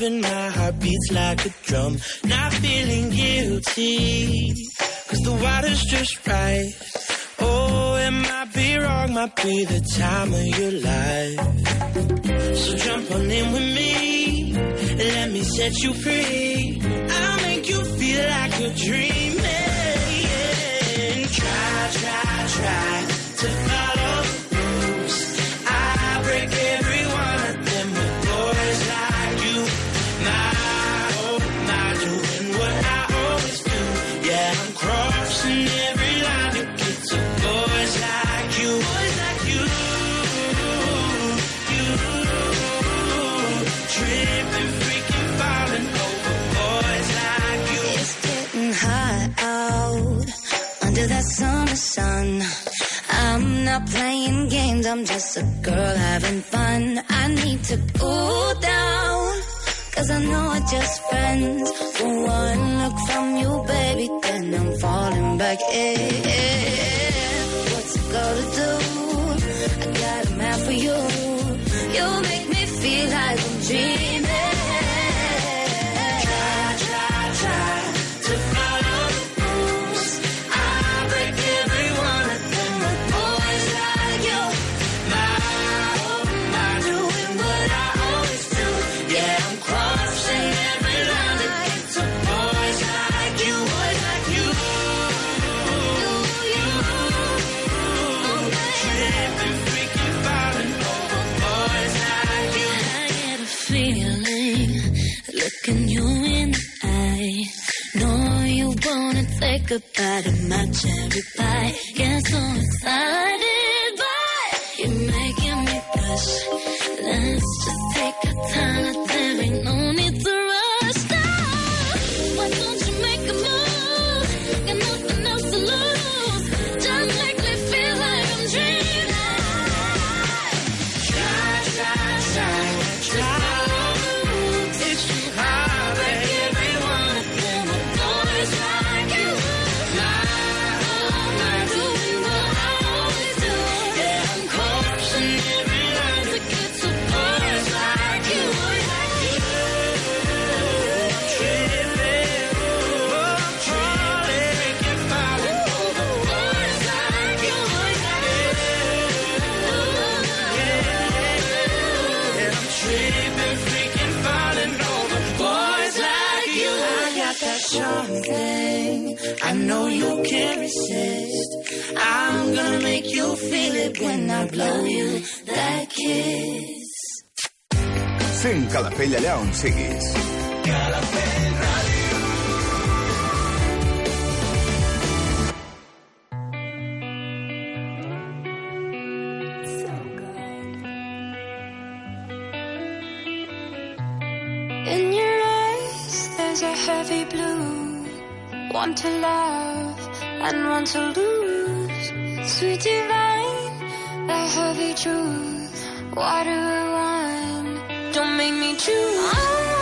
driving, my heart beats like a drum. Not feeling guilty, cause the water's just right. Oh, it might be wrong, might be the time of your life. So jump on in with me, and let me set you free. I'll make you feel like you're dreaming. Try, try, try to follow. not playing games. I'm just a girl having fun. I need to cool down. Cause I know we're just friends. For one look from you, baby, then I'm falling back in. What's a girl to do? goodbye to my cherry pie. Get so excited, but you're making me blush. Let's just take a time. can't resist. I'm gonna make you feel it when I blow you that kiss. Sent Calafell allà on siguis. Calafell Ràdio. In your eyes, there's a heavy blue. Want to love and want to lose. Sweet divine, the heavy truth. Why do I want? Don't make me choose.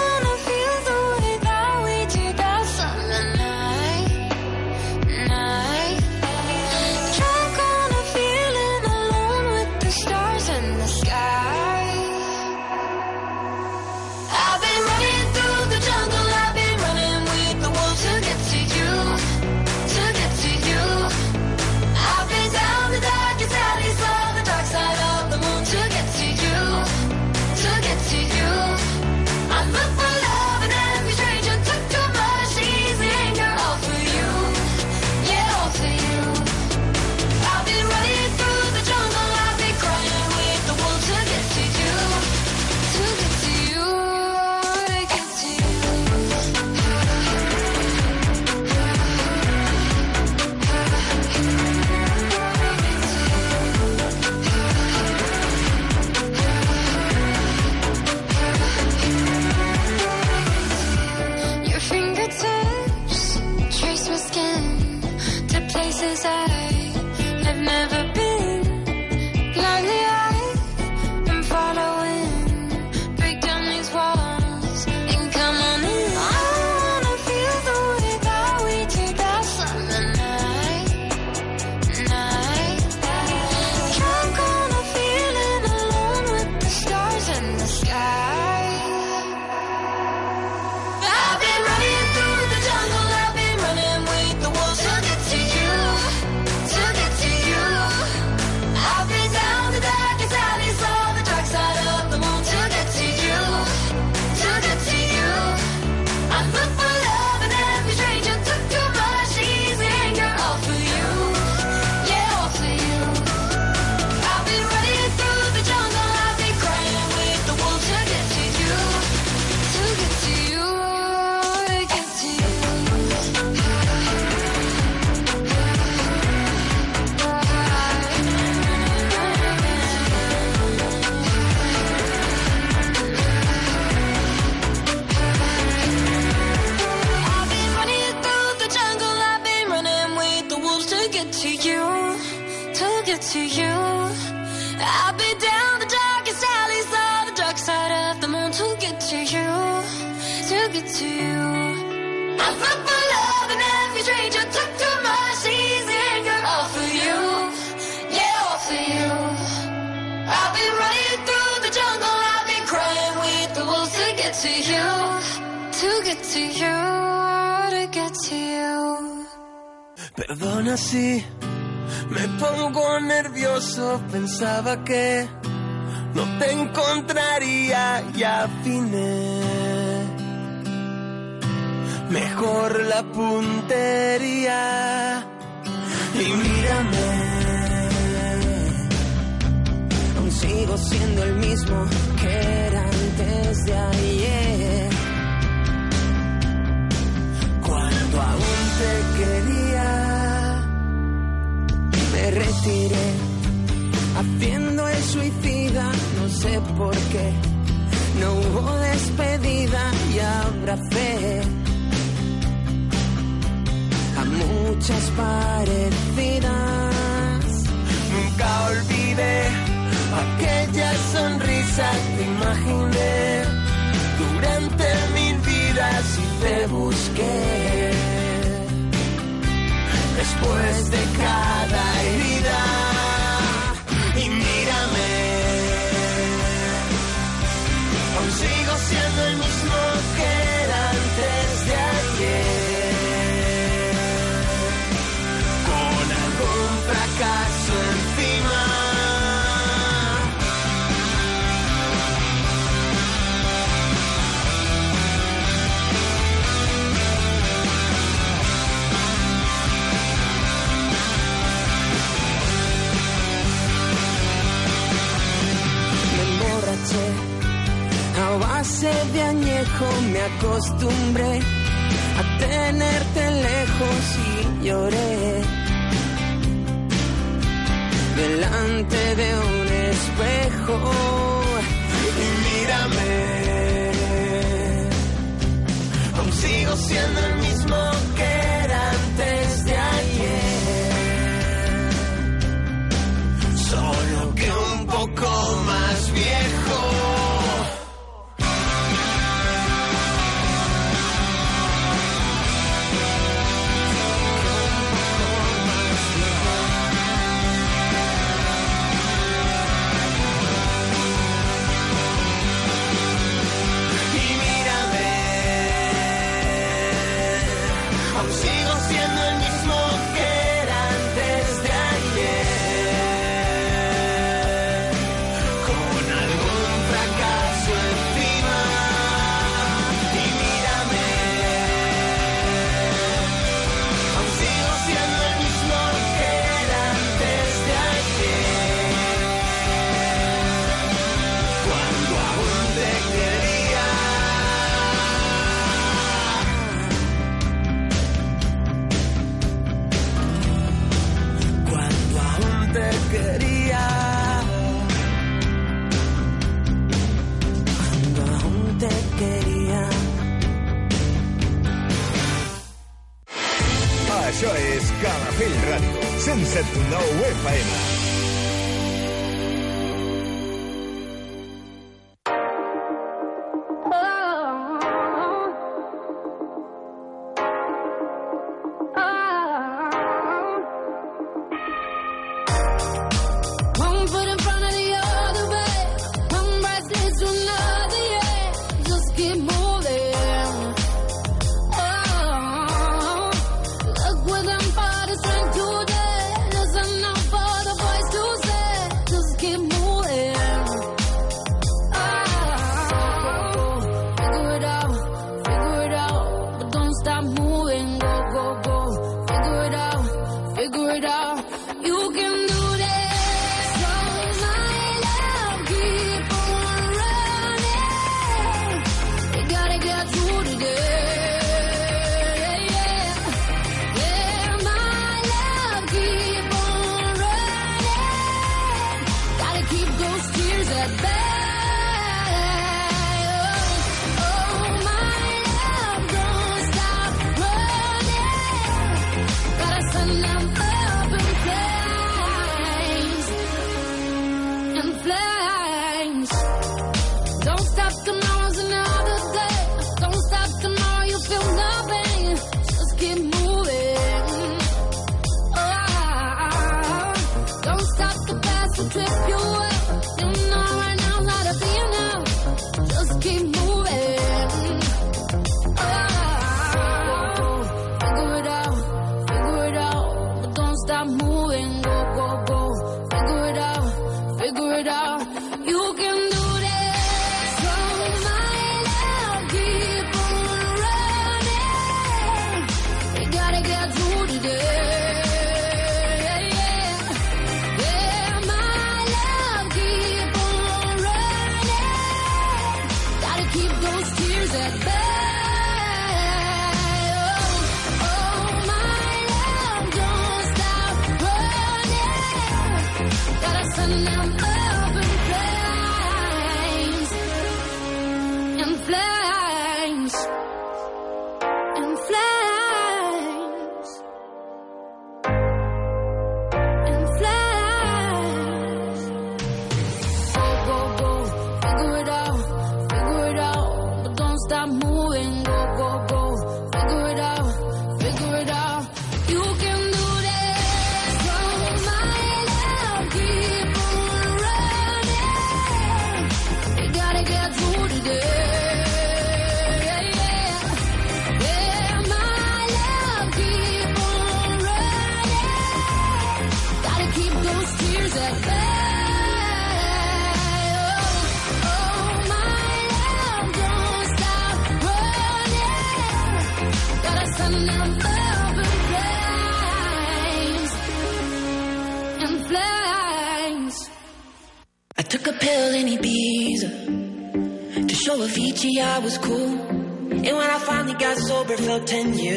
me acostumbré a tenerte lejos y lloré. Delante de un espejo y mírame. Aún sigo siendo el mismo que era antes de ayer. Solo que un poco Sunset 9 FM.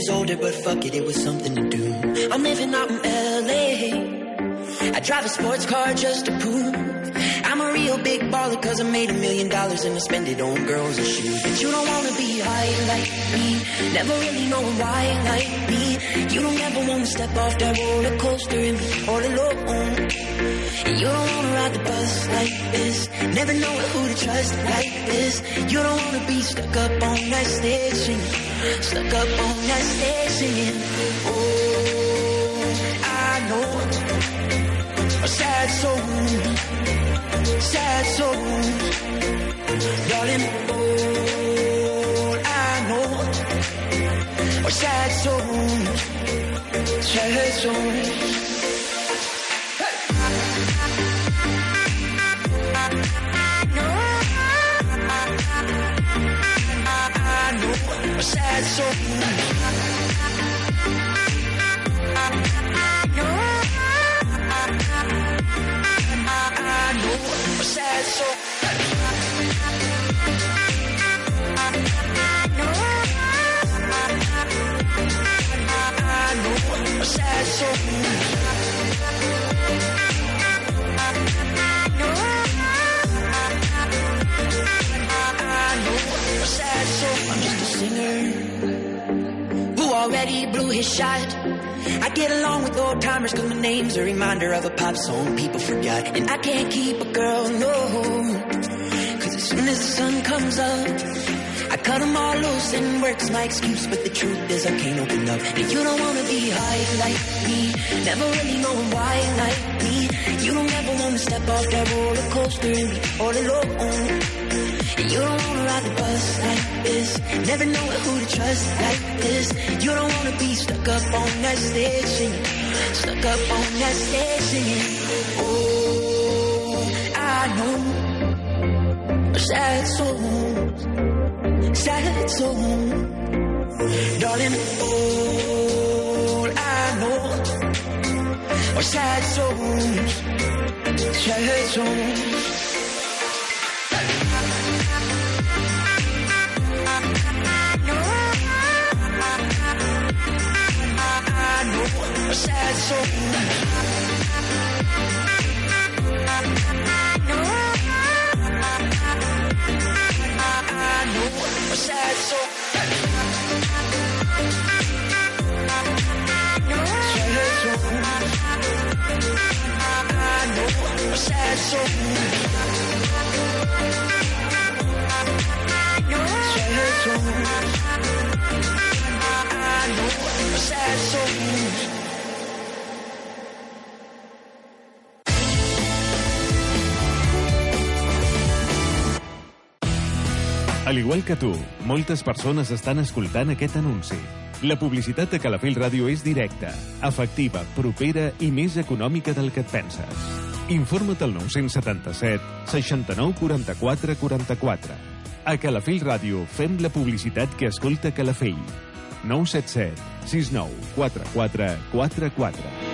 Years older, but fuck it, it was something to do. I'm living out in LA. I drive a sports car just to prove I'm a real big baller cause I made a million dollars and I spend it on girls and shoes. But you don't wanna be high like me, never really know why like me. You don't ever wanna step off that roller coaster all alone. And you don't wanna ride the bus like this, never know who to trust like this. You don't wanna be stuck up on that singing, stuck up on that singing. Oh, I know a sad soul, sad soul, darling. All I know A sad souls, sad souls. Blew his shot. I get along with old timers cause my name's a reminder of a pop song people forgot. And I can't keep a girl, no. Cause as soon as the sun comes up, I cut them all loose and work's my excuse. But the truth is I can't open up. And you don't wanna be high like me. Never really know why like me. You don't ever wanna step off that roller coaster and be all alone. You don't wanna ride the bus like this. Never know who to trust like this. You don't wanna be stuck up on that singing. Stuck up on that singing. Oh, I know. Sad souls. Sad souls. Darling, all I know are sad souls. Sad souls. A sad soul. I a sad soul. I know a sad soul. Sad soul. I know a sad soul. Al igual que tu, moltes persones estan escoltant aquest anunci. La publicitat de Calafell Ràdio és directa, efectiva, propera i més econòmica del que et penses. Informa't al 977 69 44 44. A Calafell Ràdio fem la publicitat que escolta Calafell. 977 69 44 44.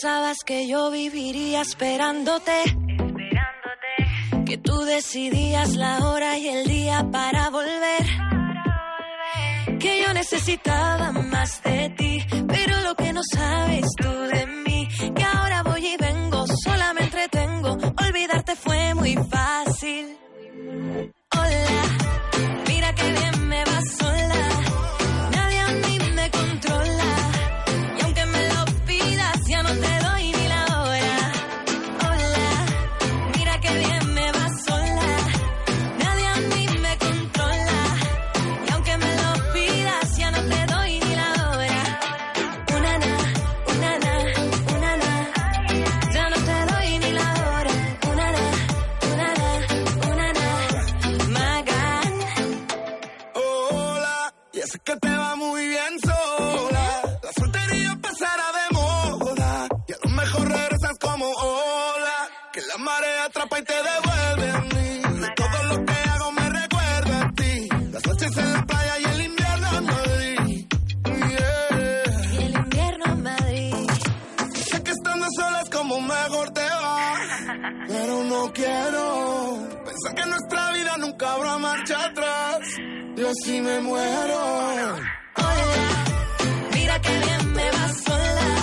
pensabas que yo viviría esperándote. Esperándote. Que tú decidías la hora y el día para volver. Que yo necesitaba más de ti. Pero lo que no sabes tú de mí. Que ahora voy y vengo, sola me entretengo. Olvidarte fue muy fácil. marcha atrás. Yo sí me muero. Oh, yeah. Mira que bien me va sola.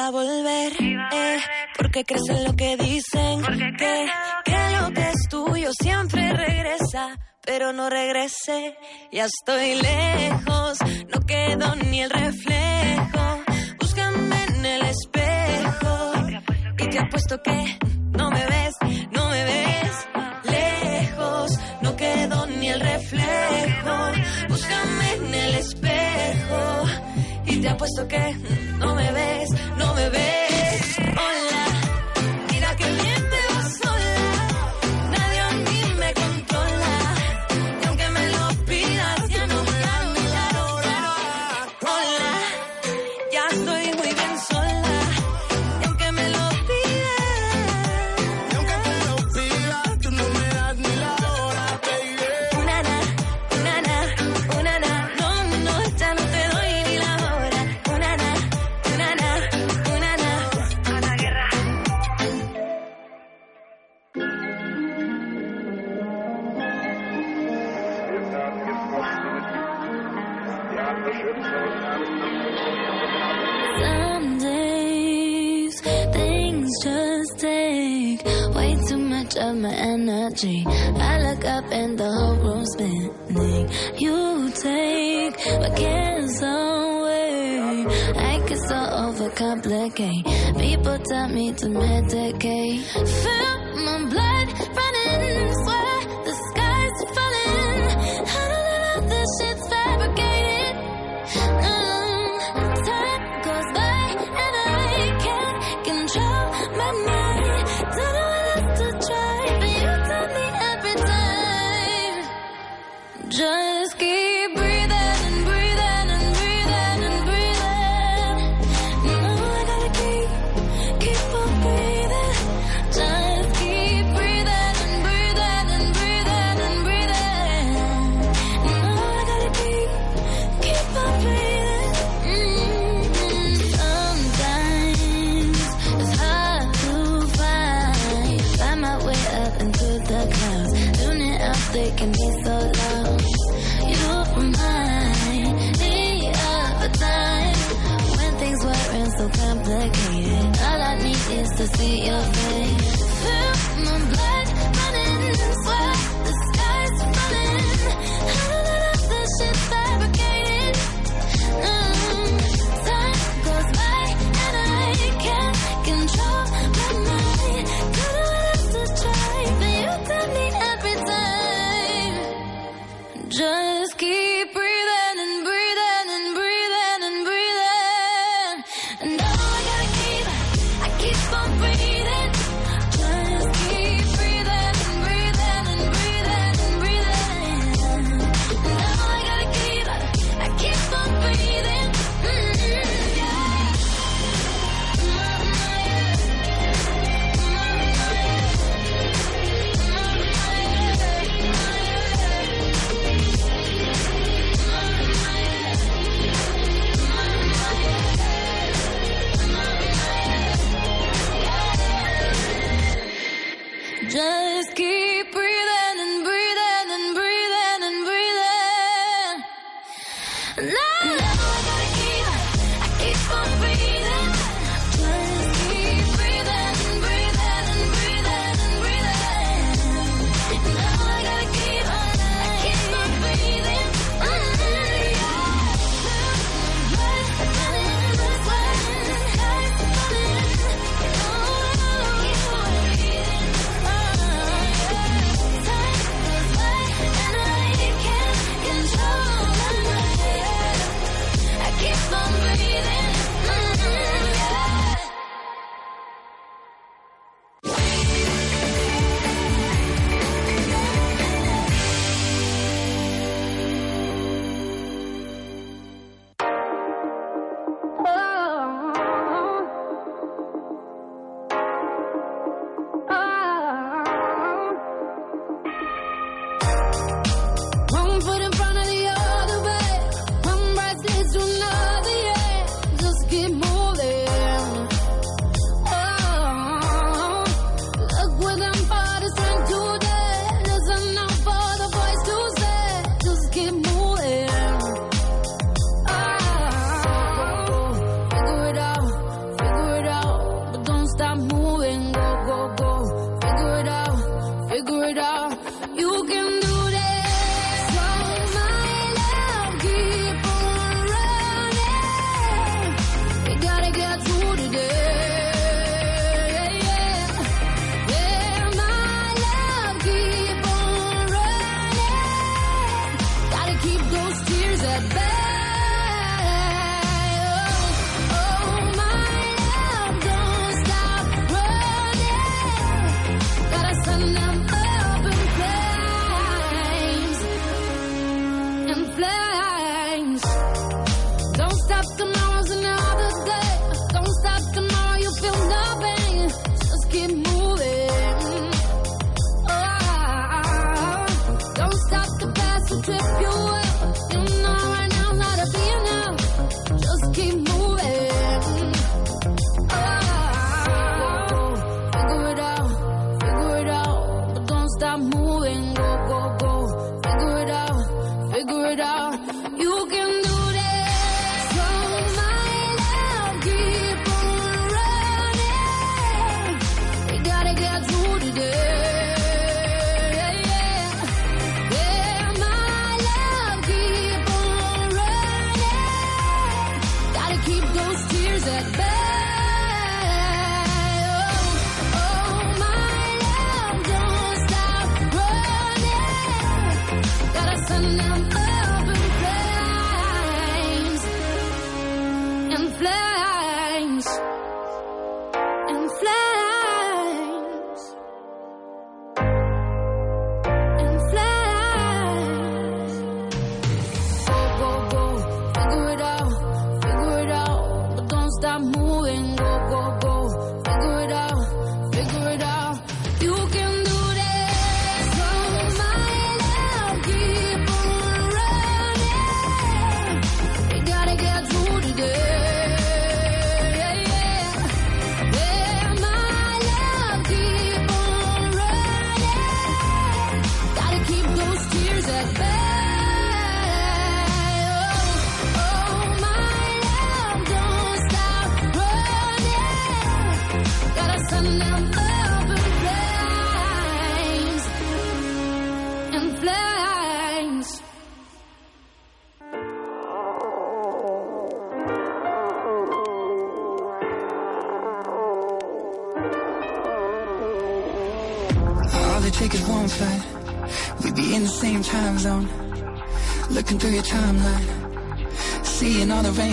Eh, volver, porque crees en lo que dicen, que, que lo que es tuyo siempre regresa, pero no regrese, ya estoy lejos, no quedo ni el reflejo, búscame en el espejo, y te apuesto que no me te apuesto que no me ves, no me ves. I look up and the whole room's spinning. You take my cares away. I get so overcomplicate. People tell me to medicate. Fill my blood. Just keep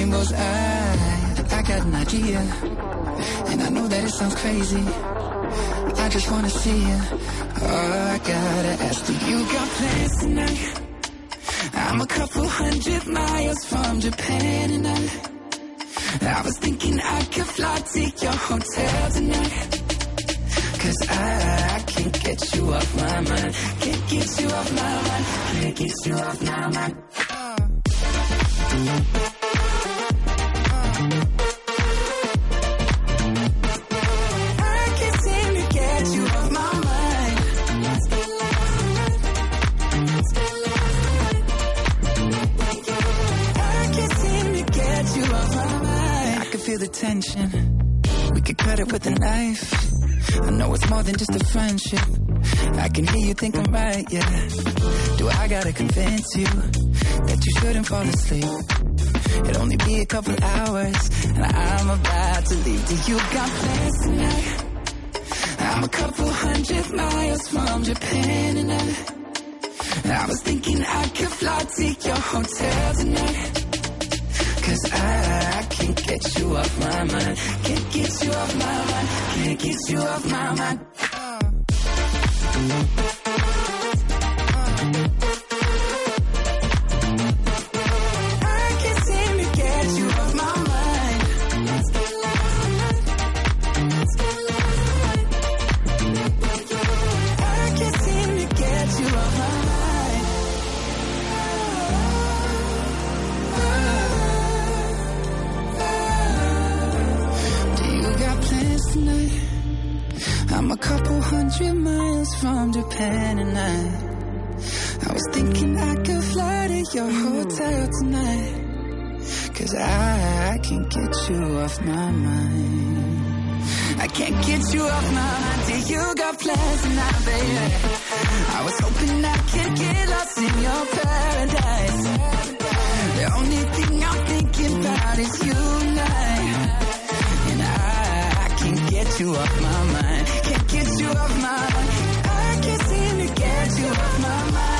Seeing all the. I, I got an idea. And I know that it sounds crazy. I just wanna see you. Oh, I gotta ask, do you got plans tonight? I'm a couple hundred miles from Japan and I, I was thinking I could fly to your hotel tonight. Cause I, I can't get you off my mind. Can't get you off my mind. Can't get you off my mind. Feel the tension. We could cut it with a knife. I know it's more than just a friendship. I can hear you think I'm right, yeah. Do I gotta convince you that you shouldn't fall asleep? It'll only be a couple hours, and I'm about to leave. Do you got plans tonight? I'm a couple hundred miles from Japan, and I, I was thinking I could fly to your hotel tonight. Cause I, can't get you off my mind. Can't get you off my mind. Can't get you off my mind. Hundred miles from Japan and I, I was thinking I could fly to your hotel tonight. Cause I, I can't get you off my mind. I can't get you off my mind. Do you got plans tonight, baby? I was hoping I could get lost in your paradise. The only thing I'm thinking about is you and I. And I, I can't get you off my off my I can't seem to get you off my mind.